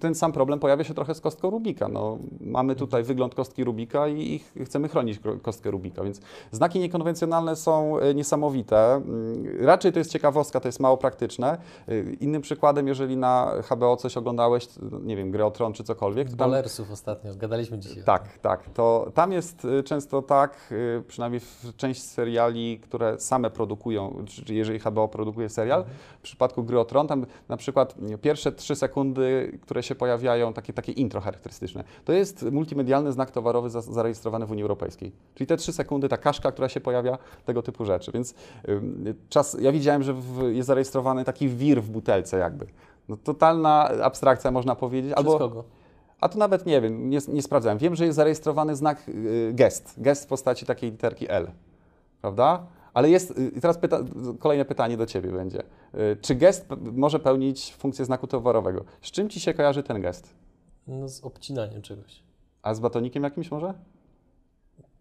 Ten sam problem pojawia się trochę z kostką Rubika. No, mamy tutaj wygląd kostki Rubika i, i chcemy chronić kostkę Rubika, więc znaki niekonwencjonalne są e, niesamowite. Mm, Raczej to jest ciekawostka, to jest mało praktyczne. E, Innym przykładem, jeżeli na HBO coś oglądałeś, no, nie wiem, grę o Tron czy cokolwiek, tam Balersów ostatnio, gadaliśmy dzisiaj. tak, tak. To tam jest y, często tak, przynajmniej w część seriali, które same produkują, czy jeżeli HBO produkuje serial, w przypadku Gry o Tron, tam na przykład pierwsze trzy sekundy, które się pojawiają, takie, takie intro charakterystyczne, to jest multimedialny znak towarowy za- zarejestrowany w Unii Europejskiej. Czyli te trzy sekundy, ta kaszka, która się pojawia, tego typu rzeczy. Więc czas, ja widziałem, że w, jest zarejestrowany taki wir w butelce jakby. No, totalna abstrakcja, można powiedzieć. Przez kogo? A to nawet nie wiem, nie, nie sprawdzałem. Wiem, że jest zarejestrowany znak y, gest. Gest w postaci takiej literki L. Prawda? Ale jest, y, teraz pyta, kolejne pytanie do Ciebie będzie. Y, Czy gest może pełnić funkcję znaku towarowego? Z czym Ci się kojarzy ten gest? No z obcinaniem czegoś. A z batonikiem jakimś może?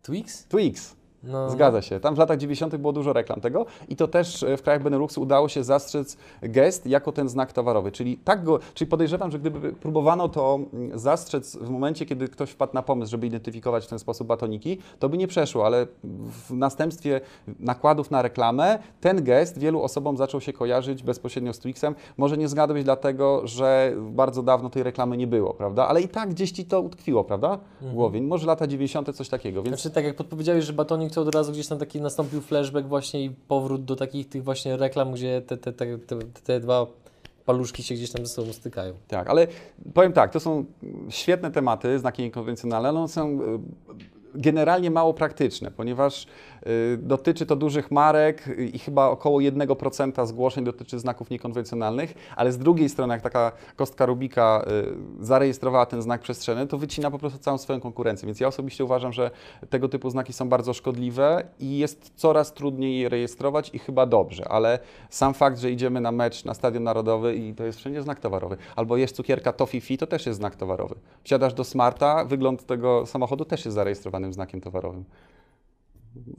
Twix? Twix. No, Zgadza się. Tam w latach 90. było dużo reklam tego i to też e, w krajach Beneluxu udało się zastrzec gest jako ten znak towarowy. Czyli tak go, czyli podejrzewam, że gdyby próbowano to mm, zastrzec w momencie, kiedy ktoś wpadł na pomysł, żeby identyfikować w ten sposób batoniki, to by nie przeszło, ale w następstwie nakładów na reklamę ten gest wielu osobom zaczął się kojarzyć bezpośrednio z Twixem. Może nie zgadłeś dlatego, że bardzo dawno tej reklamy nie było, prawda? Ale i tak gdzieś ci to utkwiło, prawda? W głowie. Może lata 90. coś takiego, więc Znaczy tak jak podpowiedziałeś, że batonik to od razu gdzieś tam taki nastąpił flashback właśnie i powrót do takich tych właśnie reklam, gdzie te, te, te, te, te dwa paluszki się gdzieś tam ze sobą stykają. Tak, ale powiem tak, to są świetne tematy, znaki niekonwencjonalne, one są e, generalnie mało praktyczne, ponieważ e, dotyczy to dużych marek i chyba około 1% zgłoszeń dotyczy znaków niekonwencjonalnych, ale z drugiej strony, jak taka kostka Rubika e, zarejestrowała ten znak przestrzenny, to wycina po prostu całą swoją konkurencję. Więc ja osobiście uważam, że tego typu znaki są bardzo szkodliwe i jest coraz trudniej je rejestrować i chyba dobrze, ale sam fakt, że idziemy na mecz na Stadion Narodowy i to jest wszędzie znak towarowy, albo jest cukierka Toffee Fi, to też jest znak towarowy. Wsiadasz do Smarta, wygląd tego samochodu też jest zarejestrowanym znakiem towarowym.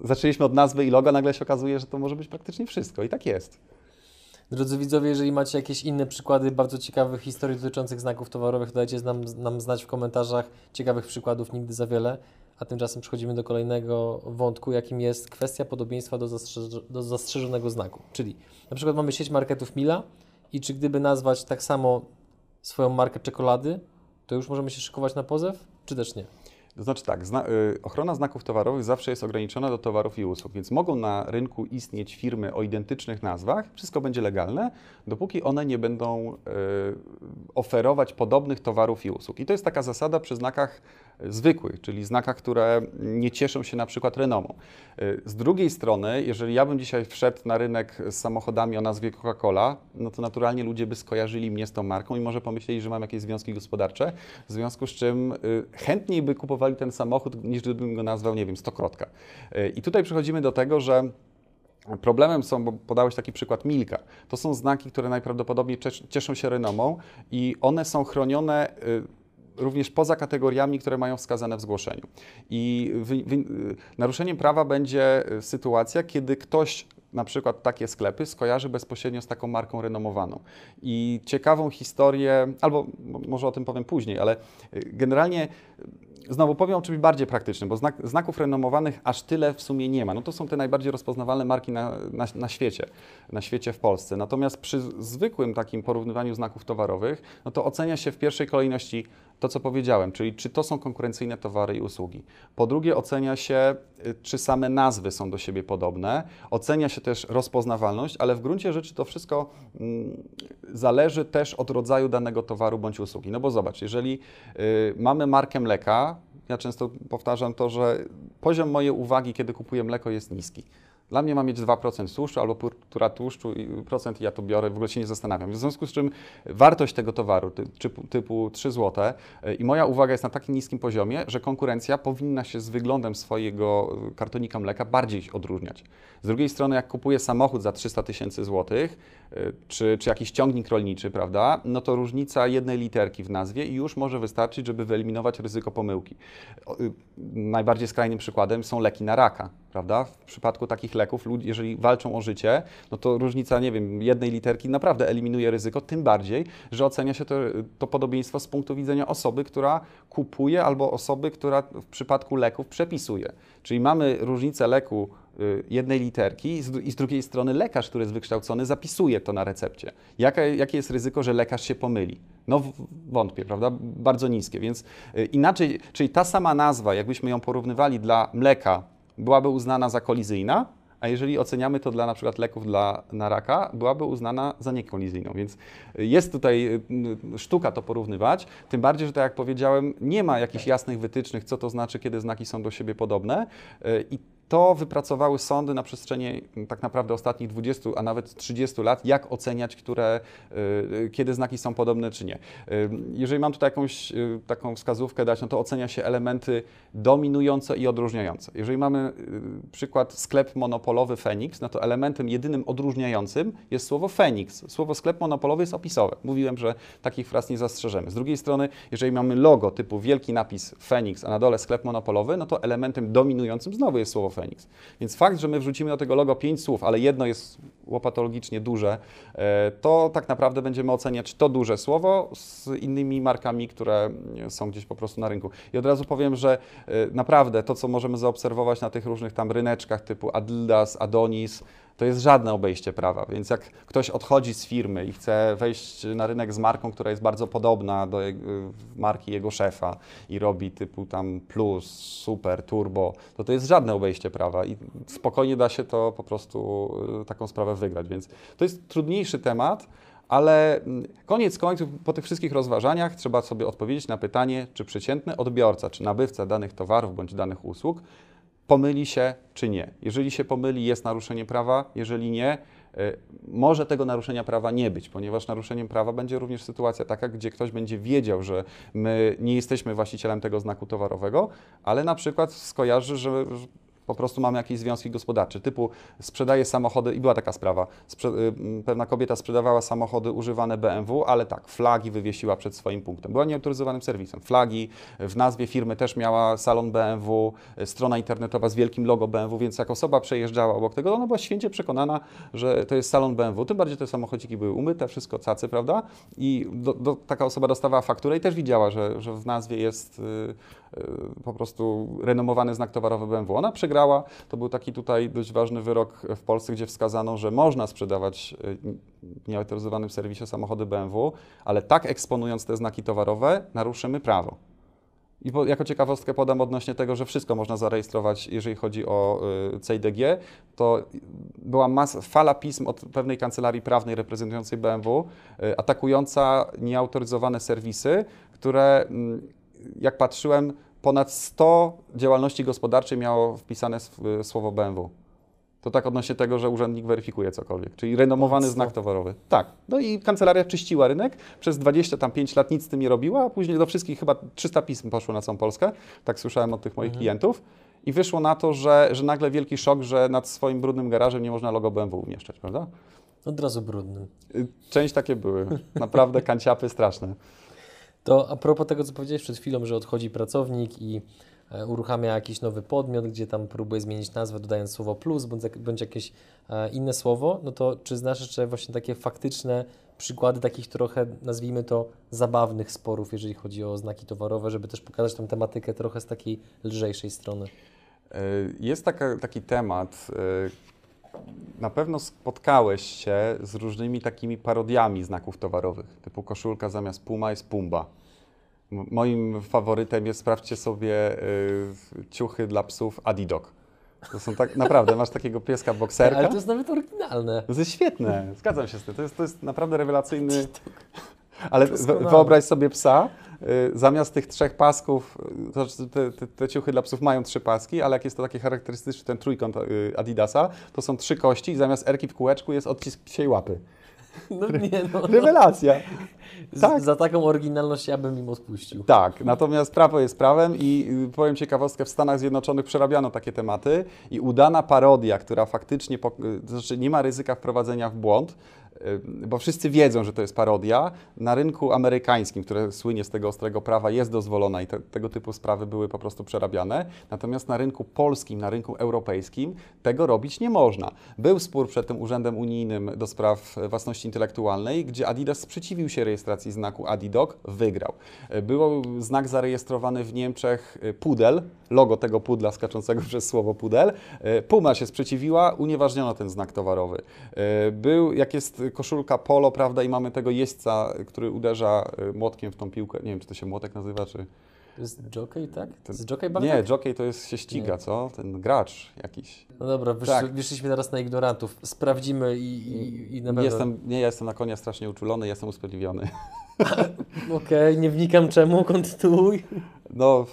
Zaczęliśmy od nazwy i loga, nagle się okazuje, że to może być praktycznie wszystko i tak jest. Drodzy widzowie, jeżeli macie jakieś inne przykłady bardzo ciekawych historii dotyczących znaków towarowych, to dajcie nam, nam znać w komentarzach. Ciekawych przykładów nigdy za wiele. A tymczasem przechodzimy do kolejnego wątku, jakim jest kwestia podobieństwa do, zastrzeż- do zastrzeżonego znaku. Czyli na przykład mamy sieć marketów Mila i czy gdyby nazwać tak samo swoją markę czekolady, to już możemy się szykować na pozew, czy też nie? To znaczy tak, zna, y, ochrona znaków towarowych zawsze jest ograniczona do towarów i usług, więc mogą na rynku istnieć firmy o identycznych nazwach, wszystko będzie legalne, dopóki one nie będą y, oferować podobnych towarów i usług. I to jest taka zasada przy znakach zwykłych, czyli znakach, które nie cieszą się na przykład renomą. Y, z drugiej strony, jeżeli ja bym dzisiaj wszedł na rynek z samochodami o nazwie Coca-Cola, no to naturalnie ludzie by skojarzyli mnie z tą marką i może pomyśleli, że mam jakieś związki gospodarcze, w związku z czym y, chętniej by kupowali ten samochód, niż gdybym go nazwał, nie wiem, stokrotka. Y, I tutaj przechodzimy do tego, że Problemem są, bo podałeś taki przykład Milka. To są znaki, które najprawdopodobniej cies- cieszą się renomą i one są chronione również poza kategoriami, które mają wskazane w zgłoszeniu. I naruszeniem prawa będzie y, sytuacja, kiedy ktoś na przykład takie sklepy skojarzy bezpośrednio z taką marką renomowaną. I ciekawą historię, albo może o tym powiem później, ale y, generalnie znowu powiem o czymś bardziej praktycznym, bo znak, znaków renomowanych aż tyle w sumie nie ma. No to są te najbardziej rozpoznawalne marki na, na, na świecie, na świecie w Polsce. Natomiast przy zwykłym takim porównywaniu znaków towarowych, no to ocenia się w pierwszej kolejności to, co powiedziałem, czyli czy to są konkurencyjne towary i usługi. Po drugie, ocenia się, y, czy same nazwy są do siebie podobne. Ocenia się też rozpoznawalność, ale w gruncie rzeczy to wszystko mm, zależy też od rodzaju danego towaru bądź usługi. No bo zobacz, jeżeli y, mamy markę mleka, ja często powtarzam to, że poziom mojej uwagi, kiedy kupuję mleko, jest niski. Dla mnie ma mieć 2% tłuszczu albo półtora tłuszczu i procent i ja to biorę, w ogóle się nie zastanawiam. W związku z czym wartość tego towaru ty, typu, typu 3 zł y, i moja uwaga jest na takim niskim poziomie, że konkurencja powinna się z wyglądem swojego y, kartonika mleka bardziej odróżniać. Z drugiej strony, jak kupuję samochód za 300 tysięcy złotych, y, czy, czy jakiś ciągnik rolniczy, prawda, no to różnica jednej literki w nazwie już może wystarczyć, żeby wyeliminować ryzyko pomyłki. Najbardziej skrajnym przykładem są leki na raka, prawda? W przypadku takich leków, jeżeli walczą o życie, no to różnica, nie wiem, jednej literki naprawdę eliminuje ryzyko, tym bardziej, że ocenia się to, to podobieństwo z punktu widzenia osoby, która kupuje albo osoby, która w przypadku leków przepisuje. Czyli mamy różnicę leku y, jednej literki i z, drugiej strony lekarz, który jest wykształcony, zapisuje to na recepcie. Jaka, jakie jest ryzyko, że lekarz się pomyli? No wątpię, prawda? Bardzo niskie, więc y, inaczej, czyli ta sama nazwa, jakbyśmy ją porównywali dla mleka, byłaby uznana za kolizyjna, a jeżeli oceniamy to dla na przykład leków dla, na raka, byłaby uznana za niekolizyjną. Więc jest tutaj sztuka to porównywać, tym bardziej, że tak jak powiedziałem, nie ma jakichś jasnych wytycznych, co to znaczy, kiedy znaki są do siebie podobne. Y, i to wypracowały sądy na przestrzeni tak naprawdę ostatnich 20, a nawet 30 lat, jak oceniać, które, y, kiedy znaki są podobne, czy nie. Y, jeżeli mam tutaj jakąś y, taką wskazówkę dać, no to ocenia się elementy dominujące i odróżniające. Jeżeli mamy przykład sklep monopolowy Fenix, no to elementem jedynym odróżniającym jest słowo Fenix. Słowo sklep monopolowy jest opisowe. Mówiłem, że takich fraz nie zastrzeżemy. Z drugiej strony, jeżeli mamy logo typu wielki napis Fenix, a na dole sklep monopolowy, no to elementem dominującym znowu jest słowo Phoenix. Więc fakt, że my wrzucimy do tego logo pięć słów, ale jedno jest łopatologicznie duże, e, to tak naprawdę będziemy oceniać to duże słowo z innymi markami, które są gdzieś po prostu na rynku. I od razu powiem, że e, naprawdę to, co możemy zaobserwować na tych różnych tam ryneczkach typu Adidas, Adonis, to jest żadne obejście prawa. Więc jak ktoś odchodzi z firmy i chce wejść na rynek z marką, która jest bardzo podobna do marki jego szefa i robi typu tam plus, super, turbo, to to jest żadne obejście prawa i spokojnie da się to po prostu y, taką sprawę wygrać. Więc to jest trudniejszy temat, ale mm, koniec końców, po tych wszystkich rozważaniach, trzeba sobie odpowiedzieć na pytanie, czy przeciętny odbiorca, czy nabywca danych towarów bądź danych usług pomyli się czy nie. Jeżeli się pomyli, jest naruszenie prawa, jeżeli nie, y, może tego naruszenia prawa nie być, ponieważ naruszeniem prawa będzie również sytuacja taka, gdzie ktoś będzie wiedział, że my nie jesteśmy właścicielem tego znaku towarowego, ale na przykład skojarzy, że po prostu mamy jakieś związki gospodarcze, typu sprzedaje samochody, i była taka sprawa, Sprze y, pewna kobieta sprzedawała samochody używane BMW, ale tak, flagi wywiesiła przed swoim punktem. Była nieautoryzowanym serwisem. Flagi, w nazwie firmy też miała salon BMW, strona internetowa z wielkim logo BMW, więc jak osoba przejeżdżała obok tego, ona była święcie przekonana, że to jest salon BMW, tym bardziej te samochodziki były umyte, wszystko cacy, prawda? I do, do, taka osoba dostawała fakturę i też widziała, że, że w nazwie jest y, y, po prostu renomowany znak towarowy BMW. Ona przegrała przegrała. To był taki tutaj dość ważny wyrok w Polsce, gdzie wskazano, że można sprzedawać w nieautoryzowanym serwisie samochody BMW, ale tak eksponując te znaki towarowe, naruszymy prawo. I po, jako ciekawostkę podam odnośnie tego, że wszystko można zarejestrować, jeżeli chodzi o y, CIDG, to była fala pism od pewnej kancelarii prawnej reprezentującej BMW, y, atakująca nieautoryzowane serwisy, które, y, jak patrzyłem, ponad 100 działalności gospodarczej miało wpisane słowo BMW. To tak odnośnie tego, że urzędnik weryfikuje cokolwiek, czyli renomowany znak towarowy. Tak. No i kancelaria czyściła rynek, przez 25 lat nic z tym nie robiła, a później do wszystkich chyba 300 pism poszło na całą Polskę, tak słyszałem od tych moich mhm. klientów. I wyszło na to, że, że nagle wielki szok, że nad swoim brudnym garażem nie można logo BMW umieszczać, prawda? Od razu brudnym. Y, część takie były. Naprawdę kanciapy straszne. To a propos tego, co powiedziałeś przed chwilą, że odchodzi pracownik i e, uruchamia jakiś nowy podmiot, gdzie tam próbuje zmienić nazwę, dodając słowo plus bądź, bądź jakieś e, inne słowo, no to czy znasz jeszcze właśnie takie faktyczne przykłady takich trochę, nazwijmy to, zabawnych sporów, jeżeli chodzi o znaki towarowe, żeby też pokazać tą tematykę trochę z takiej lżejszej strony? E, jest taka, taki temat, na pewno spotkałeś się z różnymi takimi parodiami znaków towarowych, typu koszulka zamiast Puma jest Pumba. Moim faworytem jest, sprawdźcie sobie y, ciuchy dla psów Adidok. To są tak, naprawdę, masz takiego pieska bokserka. Ale to jest nawet oryginalne. To jest świetne, zgadzam się z tym. To jest, to jest naprawdę rewelacyjny. Ale wyobraź sobie psa, zamiast tych trzech pasków, y, to znaczy te, te, te, ciuchy dla psów mają trzy paski, ale jak jest to taki charakterystyczny ten trójkąt y, Adidasa, to są trzy kości i zamiast erki w kółeczku jest odcisk psiej łapy. No nie, no, no. Rewelacja. Tak. Za taką oryginalność ja bym im odpuścił. Tak, natomiast prawo jest prawem i powiem ciekawostkę, w Stanach Zjednoczonych przerabiano takie tematy i udana parodia, która faktycznie, to znaczy nie ma ryzyka wprowadzenia w błąd, bo wszyscy wiedzą, że to jest parodia. Na rynku amerykańskim, które słynie z tego ostrego prawa, jest dozwolona i te, tego typu sprawy były po prostu przerabiane. Natomiast na rynku polskim, na rynku europejskim tego robić nie można. Był spór przed tym Urzędem Unijnym do spraw własności intelektualnej, gdzie Adidas sprzeciwił się rejestracji znaku Adidog, wygrał. Był znak zarejestrowany w Niemczech pudel, logo tego pudla skaczącego przez słowo pudel. Puma się sprzeciwiła, unieważniono ten znak towarowy. Był, jak jest koszulka polo, prawda, i mamy tego jeźdźca, który uderza y, młotkiem w tą piłkę. Nie wiem, czy to się młotek nazywa, czy... To jest jockey, tak? To jest jockey Nie, jockey to jest się ściga, nie. co? Ten gracz jakiś. No dobra, wysz, tak. wyszliśmy teraz na ignorantów. Sprawdzimy i, i, i na pewno... Jestem, nie, ja jestem na konia strasznie uczulony, jestem usprawiedliwiony. Okej, okay, nie wnikam czemu, kontynuuj. No,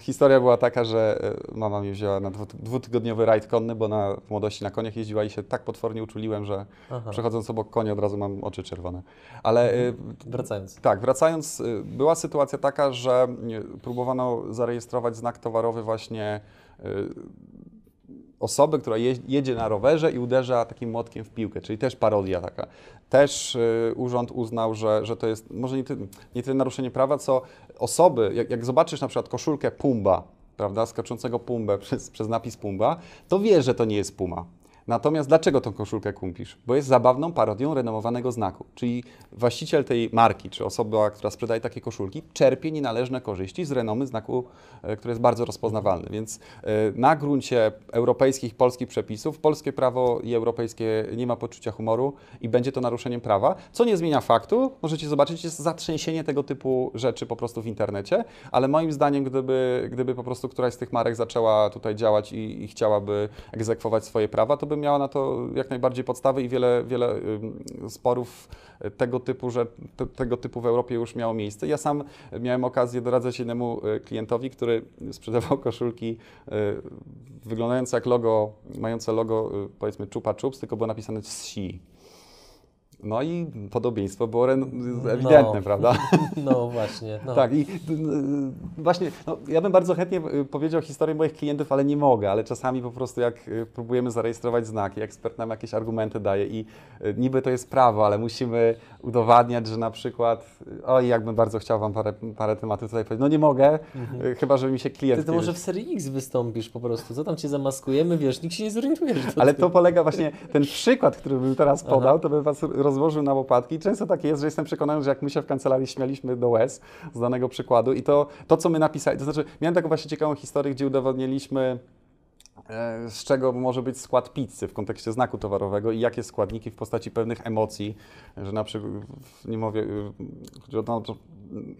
historia była taka, że e, mama mnie wzięła na dwutygodniowy rajd konny, bo na, w młodości na koniach jeździła i się tak potwornie uczuliłem, że Aha. przechodząc obok konia od razu mam oczy czerwone. Ale e, mhm. wracając. Tak, wracając, e, była sytuacja taka, że próbowano zarejestrować znak towarowy właśnie osoby, która jedzie na rowerze i uderza takim młotkiem w piłkę, czyli też parodia taka. Też y, urząd uznał, że, że to jest może nie, nie tyle naruszenie prawa, co osoby, jak, jak zobaczysz na przykład koszulkę Pumba, prawda, skaczącego Pumbę przez, przez napis Pumba, to wiesz, że to nie jest Puma. Natomiast dlaczego tą koszulkę kupisz? Bo jest zabawną parodią renomowanego znaku. Czyli właściciel tej marki, czy osoba, która sprzedaje takie koszulki, czerpie nienależne korzyści z renomy znaku, e, który jest bardzo rozpoznawalny. Więc e, na gruncie europejskich, polskich przepisów, polskie prawo i europejskie nie ma poczucia humoru i będzie to naruszeniem prawa, co nie zmienia faktu, możecie zobaczyć, jest zatrzęsienie tego typu rzeczy po prostu w internecie, ale moim zdaniem, gdyby, gdyby po prostu któraś z tych marek zaczęła tutaj działać i, i chciałaby egzekwować swoje prawa, to by miała na to jak najbardziej podstawy i wiele, wiele sporów tego typu, że te, tego typu w Europie już miało miejsce. Ja sam miałem okazję doradzać jednemu y, klientowi, który sprzedawał koszulki y, wyglądające jak logo, mające logo y, powiedzmy Chupa Chups, tylko było napisane Xi. No i podobieństwo było ewidentne, no. prawda? No właśnie. No. Tak, i właśnie, no, ja bym bardzo chętnie y, powiedział historię moich klientów, ale nie mogę, ale czasami po prostu jak y, próbujemy zarejestrować znaki, ekspert nam jakieś argumenty daje i y, niby to jest prawo, ale musimy udowadniać, że na przykład, oj, jakbym bardzo chciał Wam parę, parę tematów tutaj powiedzieć, no nie mogę, mhm. chyba, żeby mi się klient... Ty to może w serii X wystąpisz po prostu, co tam Cię zamaskujemy, wiesz, nikt się nie zorientuje. ale to polega właśnie, ten przykład, który bym teraz podał, Aha. to by Was roz rozłożył na łopatki. Często tak jest, że jestem przekonany, że jak my się w kancelarii śmialiśmy do łez z danego przykładu i to, to co my napisali, to znaczy miałem taką właśnie ciekawą historię, gdzie udowodniliśmy e, z czego może być skład pizzy w kontekście znaku towarowego i jakie składniki w postaci pewnych emocji, że na przykład, nie mówię, no,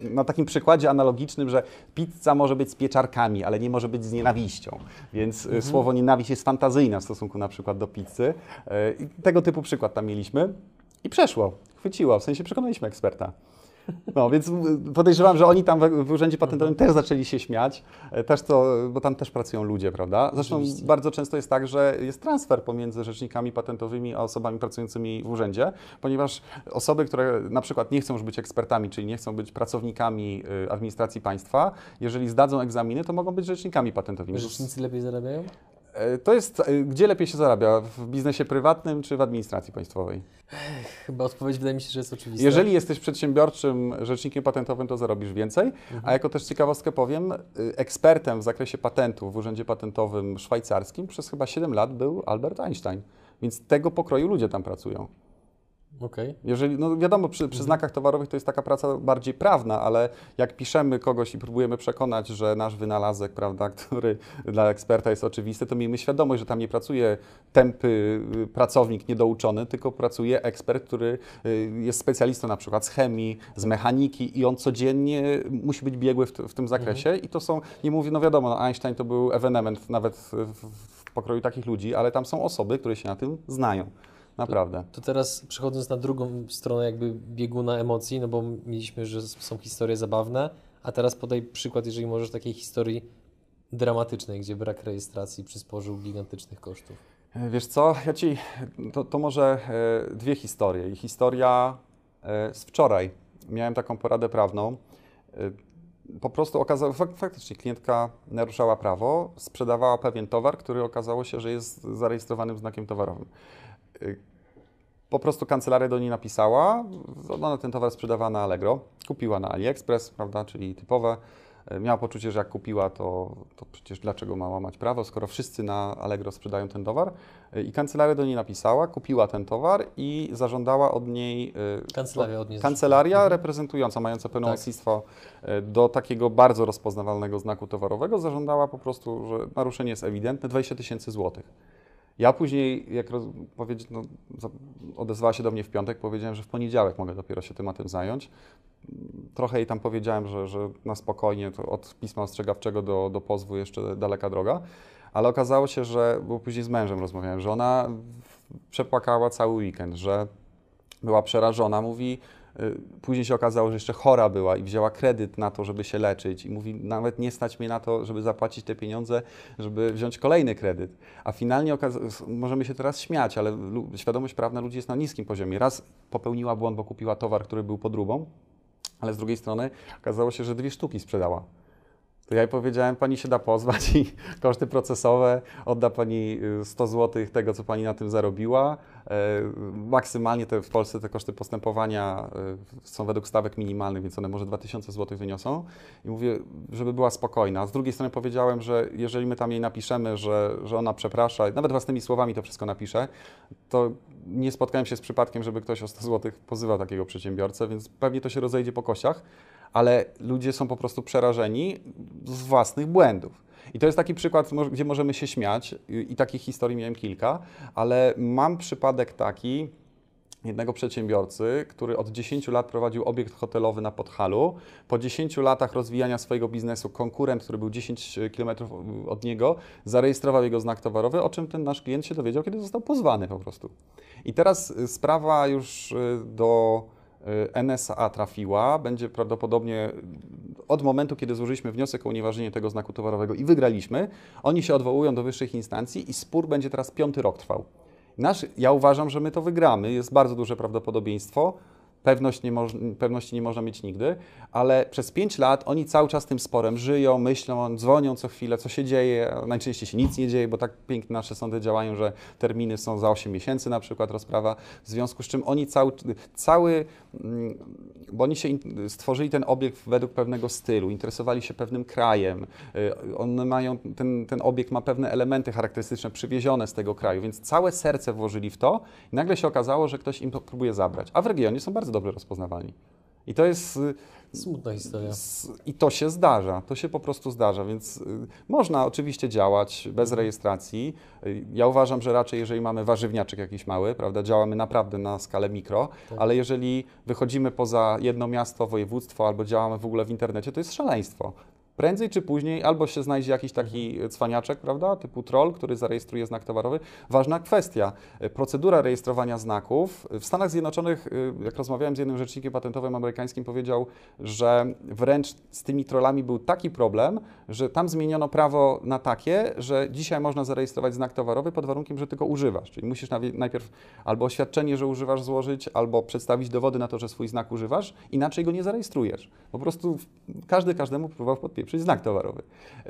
na takim przykładzie analogicznym, że pizza może być z pieczarkami, ale nie może być z nienawiścią. Więc e, mhm. słowo nienawiść jest fantazyjne w stosunku na przykład do pizzy. E, I tego typu przykład tam mieliśmy. I przeszło, chwyciło, w sensie przekonaliśmy eksperta. No, więc podejrzewam, że oni tam w, w Urzędzie Patentowym mhm. też zaczęli się śmiać, e, też to, bo tam też pracują ludzie, prawda? Zresztą Oczywiście. bardzo często jest tak, że jest transfer pomiędzy rzecznikami patentowymi a osobami pracującymi w urzędzie, ponieważ osoby, które na przykład nie chcą już być ekspertami, czyli nie chcą być pracownikami y, administracji państwa, jeżeli zdadzą egzaminy, to mogą być rzecznikami patentowymi. Rzecznicy lepiej zarabiają? E, to jest, e, gdzie lepiej się zarabia? W biznesie prywatnym czy w administracji państwowej? Chyba odpowiedź wydaje mi się, że jest oczywista. Jeżeli jesteś przedsiębiorczym rzecznikiem patentowym, to zarobisz więcej. Mhm. A jako też ciekawostkę powiem, y, ekspertem w zakresie patentów w Urzędzie Patentowym Szwajcarskim przez chyba 7 lat był Albert Einstein. Więc tego pokroju ludzie tam pracują. Okay. Jeżeli, no wiadomo, przy, przy, mhm. znakach towarowych to jest taka praca bardziej prawna, ale jak piszemy kogoś i próbujemy przekonać, że nasz wynalazek, prawda, który dla eksperta jest oczywisty, to miejmy świadomość, że tam nie pracuje tępy y, pracownik niedouczony, tylko pracuje ekspert, który y, jest specjalistą na przykład z chemii, z mechaniki i on codziennie musi być biegły w, w tym zakresie mhm. i to są, nie mówię, no wiadomo, no Einstein to był ewenement nawet w, w pokroju takich ludzi, ale tam są osoby, które się na tym znają. Naprawdę. To, to, teraz przechodząc na drugą stronę jakby bieguna emocji, no bo mieliśmy, że są historie zabawne, a teraz podaj przykład, jeżeli możesz, takiej historii dramatycznej, gdzie brak rejestracji przysporzył gigantycznych kosztów. E, wiesz co, ja Ci, to, to może e, dwie historie. I historia e, z wczoraj. Miałem taką poradę prawną. Po prostu okazało, fak, faktycznie klientka naruszała prawo, sprzedawała pewien towar, który okazało się, że jest zarejestrowanym znakiem towarowym. Po prostu kancelaria do niej napisała, ona ten towar sprzedawała na Allegro, kupiła na AliExpress, prawda, czyli typowe. E, Miała poczucie, że jak kupiła, to, to przecież dlaczego ma łamać prawo, skoro wszyscy na Allegro sprzedają ten towar. E, I kancelaria do niej napisała, kupiła ten towar i zażądała od niej. Kancelaria od niej Kancelaria Mhm. reprezentująca, mająca Tak. pełnomocnictwo e, do takiego bardzo rozpoznawalnego znaku towarowego, zażądała po prostu, że naruszenie jest ewidentne, 20 tysięcy złotych. Ja później, jak roz, powiedzi, no, odezwała się do mnie w piątek, powiedziałem, że w poniedziałek mogę dopiero się tematem zająć. Trochę jej tam powiedziałem, że, że na spokojnie, od pisma ostrzegawczego do, do pozwu jeszcze daleka droga, ale okazało się, że, bo później z mężem rozmawiałem, że ona przepłakała cały weekend, że była przerażona, mówi, później się okazało, że jeszcze chora była i wzięła kredyt na to, żeby się leczyć i mówi, nawet nie stać mnie na to, żeby zapłacić te pieniądze, żeby wziąć kolejny kredyt. A finalnie możemy się teraz śmiać, ale świadomość prawna ludzi jest na niskim poziomie. Raz popełniła błąd, bo kupiła towar, który był podróbą, ale z drugiej strony okazało się, że dwie sztuki sprzedała. To ja jej powiedziałem, pani się da pozwać i koszty procesowe odda pani y, 100 zł tego, co pani na tym zarobiła. E, Maksymalnie te, w Polsce te koszty postępowania y, są według stawek minimalnych, więc one może 2000 zł wyniosą. I mówię, żeby była spokojna. Z drugiej strony powiedziałem, że jeżeli my tam jej napiszemy, że, że ona przeprasza, nawet własnymi słowami to wszystko napisze, to nie spotkałem się z przypadkiem, żeby ktoś o 100 zł pozywał takiego przedsiębiorcę, więc pewnie to się rozejdzie po kościach ale ludzie są po prostu przerażeni z własnych błędów. I to jest taki przykład, gdzie możemy się śmiać, i takich historii miałem kilka, ale mam przypadek taki jednego przedsiębiorcy, który od 10 lat prowadził obiekt hotelowy na Podhalu. Po 10 latach rozwijania swojego biznesu konkurent, który był 10 km od niego, zarejestrował jego znak towarowy, o czym ten nasz klient się dowiedział, kiedy został pozwany po prostu. I teraz y, sprawa już do NSA trafiła, będzie prawdopodobnie y, od momentu, kiedy złożyliśmy wniosek o unieważnienie tego znaku towarowego i wygraliśmy, oni się odwołują do wyższych instancji i spór będzie teraz piąty rok trwał. Nasz, ja uważam, że my to wygramy, jest bardzo duże prawdopodobieństwo. Pewność nie moż, pewności nie można mieć nigdy, ale przez 5 lat oni cały czas tym sporem żyją, myślą, dzwonią co chwilę, co się dzieje. Najczęściej się nic nie dzieje, bo tak pięknie nasze sądy działają, że terminy są za 8 miesięcy na przykład rozprawa, w związku z czym oni cały, cały mm, bo oni się stworzyli ten obiekt według pewnego stylu, interesowali się pewnym krajem, y, one mają, ten, ten obiekt ma pewne elementy charakterystyczne przywiezione z tego kraju, więc całe serce włożyli w to i nagle się okazało, że ktoś im to próbuje zabrać. A w regionie są bardzo dobrze rozpoznawalni. I to jest. y, Smutna historia. I to się zdarza, to się po prostu zdarza, więc y, można oczywiście działać bez rejestracji. Y, Ja uważam, że raczej jeżeli mamy warzywniaczek jakiś mały, prawda, działamy naprawdę na skalę mikro, Tak. ale jeżeli wychodzimy poza jedno miasto, województwo albo działamy w ogóle w internecie, to jest szaleństwo. Prędzej czy później albo się znajdzie jakiś taki cwaniaczek, prawda, typu troll, który zarejestruje znak towarowy. Ważna kwestia, procedura rejestrowania znaków. W Stanach Zjednoczonych, y, jak rozmawiałem z jednym rzecznikiem patentowym amerykańskim, powiedział, że wręcz z tymi trollami był taki problem, że tam zmieniono prawo na takie, że dzisiaj można zarejestrować znak towarowy pod warunkiem, że tylko używasz. Czyli musisz najpierw albo oświadczenie, że używasz złożyć, albo przedstawić dowody na to, że swój znak używasz, inaczej go nie zarejestrujesz. Po prostu każdy każdemu próbował podpieprzyć znak towarowy.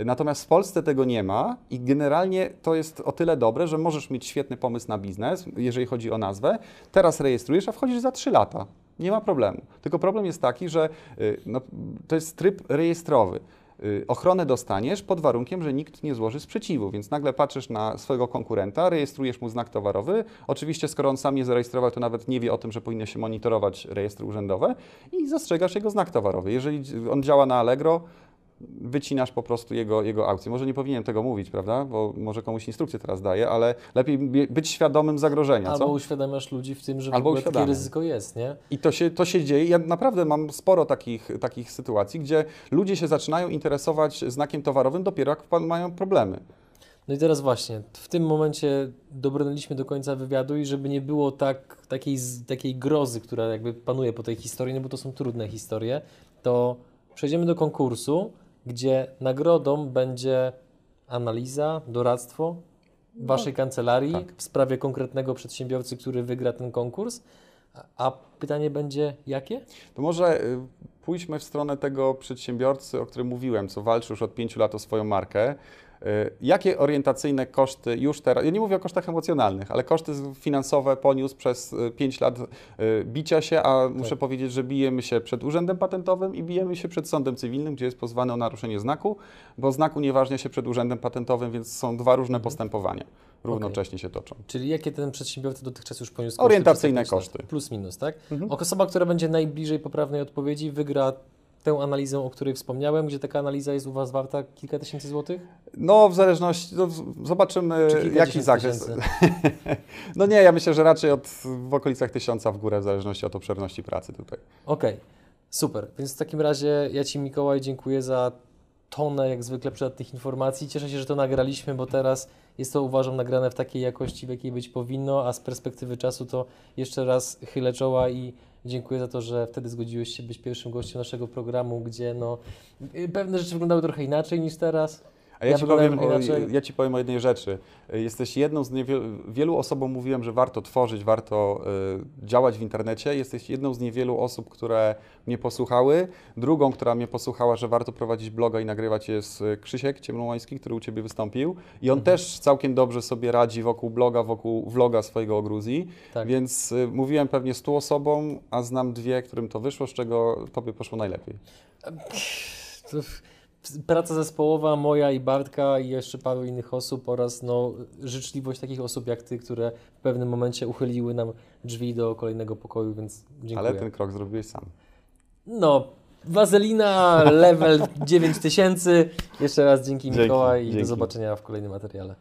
Natomiast w Polsce tego nie ma i generalnie to jest o tyle dobre, że możesz mieć świetny pomysł na biznes, jeżeli chodzi o nazwę, teraz rejestrujesz, a wchodzisz za 3 lata. Nie ma problemu. Tylko problem jest taki, że y, no, to jest tryb rejestrowy. Y, Ochronę dostaniesz pod warunkiem, że nikt nie złoży sprzeciwu, więc nagle patrzysz na swojego konkurenta, rejestrujesz mu znak towarowy. Oczywiście, skoro on sam nie zarejestrował, to nawet nie wie o tym, że powinno się monitorować rejestry urzędowe i zastrzegasz jego znak towarowy. Jeżeli on działa na Allegro, wycinasz po prostu jego, jego aukcję. Może nie powinienem tego mówić, prawda? Bo może komuś instrukcję teraz daję, ale lepiej być świadomym zagrożenia, Albo co? uświadamiasz ludzi w tym, że w Albo ogóle takie ryzyko jest, nie? I to się, to się dzieje. Ja naprawdę mam sporo takich, takich sytuacji, gdzie ludzie się zaczynają interesować znakiem towarowym dopiero jak mają problemy. No i teraz właśnie, w tym momencie dobrnęliśmy do końca wywiadu i żeby nie było tak, takiej, takiej grozy, która jakby panuje po tej historii, no bo to są trudne historie, to przejdziemy do konkursu, gdzie nagrodą będzie analiza, doradztwo Waszej kancelarii tak. w sprawie konkretnego przedsiębiorcy, który wygra ten konkurs. A, a pytanie będzie jakie? To może y, pójdźmy w stronę tego przedsiębiorcy, o którym mówiłem, co walczy już od pięciu lat o swoją markę. Jakie orientacyjne koszty już teraz, ja nie mówię o kosztach emocjonalnych, ale koszty finansowe poniósł przez 5 lat bicia się, a muszę tak. powiedzieć, że bijemy się przed Urzędem Patentowym i bijemy się przed Sądem Cywilnym, gdzie jest pozwany o naruszenie znaku, bo znaku nieważnie się przed Urzędem Patentowym, więc są dwa różne mhm. postępowania równocześnie okay. się toczą. Czyli jakie ten przedsiębiorca dotychczas już poniósł koszty? Orientacyjne koszty. Plus minus, tak? Mhm. Osoba, która będzie najbliżej poprawnej odpowiedzi, wygra tę analizę, o której wspomniałem, gdzie taka analiza jest u Was warta kilka tysięcy złotych? No, w zależności, no, zobaczymy jaki zakres. no nie, ja myślę, że raczej od, w okolicach tysiąca w górę, w zależności od obszerności pracy tutaj. Okej, okay. super. Więc w takim razie ja Ci, Mikołaj, dziękuję za tonę jak zwykle przydatnych informacji. Cieszę się, że to nagraliśmy, bo teraz jest to uważam nagrane w takiej jakości, w jakiej być powinno, a z perspektywy czasu to jeszcze raz chylę czoła i dziękuję za to, że wtedy zgodziłeś się być pierwszym gościem naszego programu, gdzie no, pewne rzeczy wyglądały trochę inaczej niż teraz. A ja, ja, ci powiem o, ja Ci powiem o jednej rzeczy. Jesteś jedną z niewielu, wielu osobom mówiłem, że warto tworzyć, warto y, działać w internecie. Jesteś jedną z niewielu osób, które mnie posłuchały. Drugą, która mnie posłuchała, że warto prowadzić bloga i nagrywać jest Krzysiek Ciemnołański, który u Ciebie wystąpił. I on mhm. też całkiem dobrze sobie radzi wokół bloga, wokół vloga swojego o Gruzji. Tak. Więc y, mówiłem pewnie stu osobom, a znam dwie, którym to wyszło, z czego Tobie poszło najlepiej. To praca zespołowa moja i Bartka i jeszcze paru innych osób oraz no, życzliwość takich osób jak Ty, które w pewnym momencie uchyliły nam drzwi do kolejnego pokoju, więc dziękuję. Ale ten krok zrobiłeś sam. No, Wazelina, level 9000. Jeszcze raz dzięki, dzięki Mikołaj i dzięki. do zobaczenia w kolejnym materiale.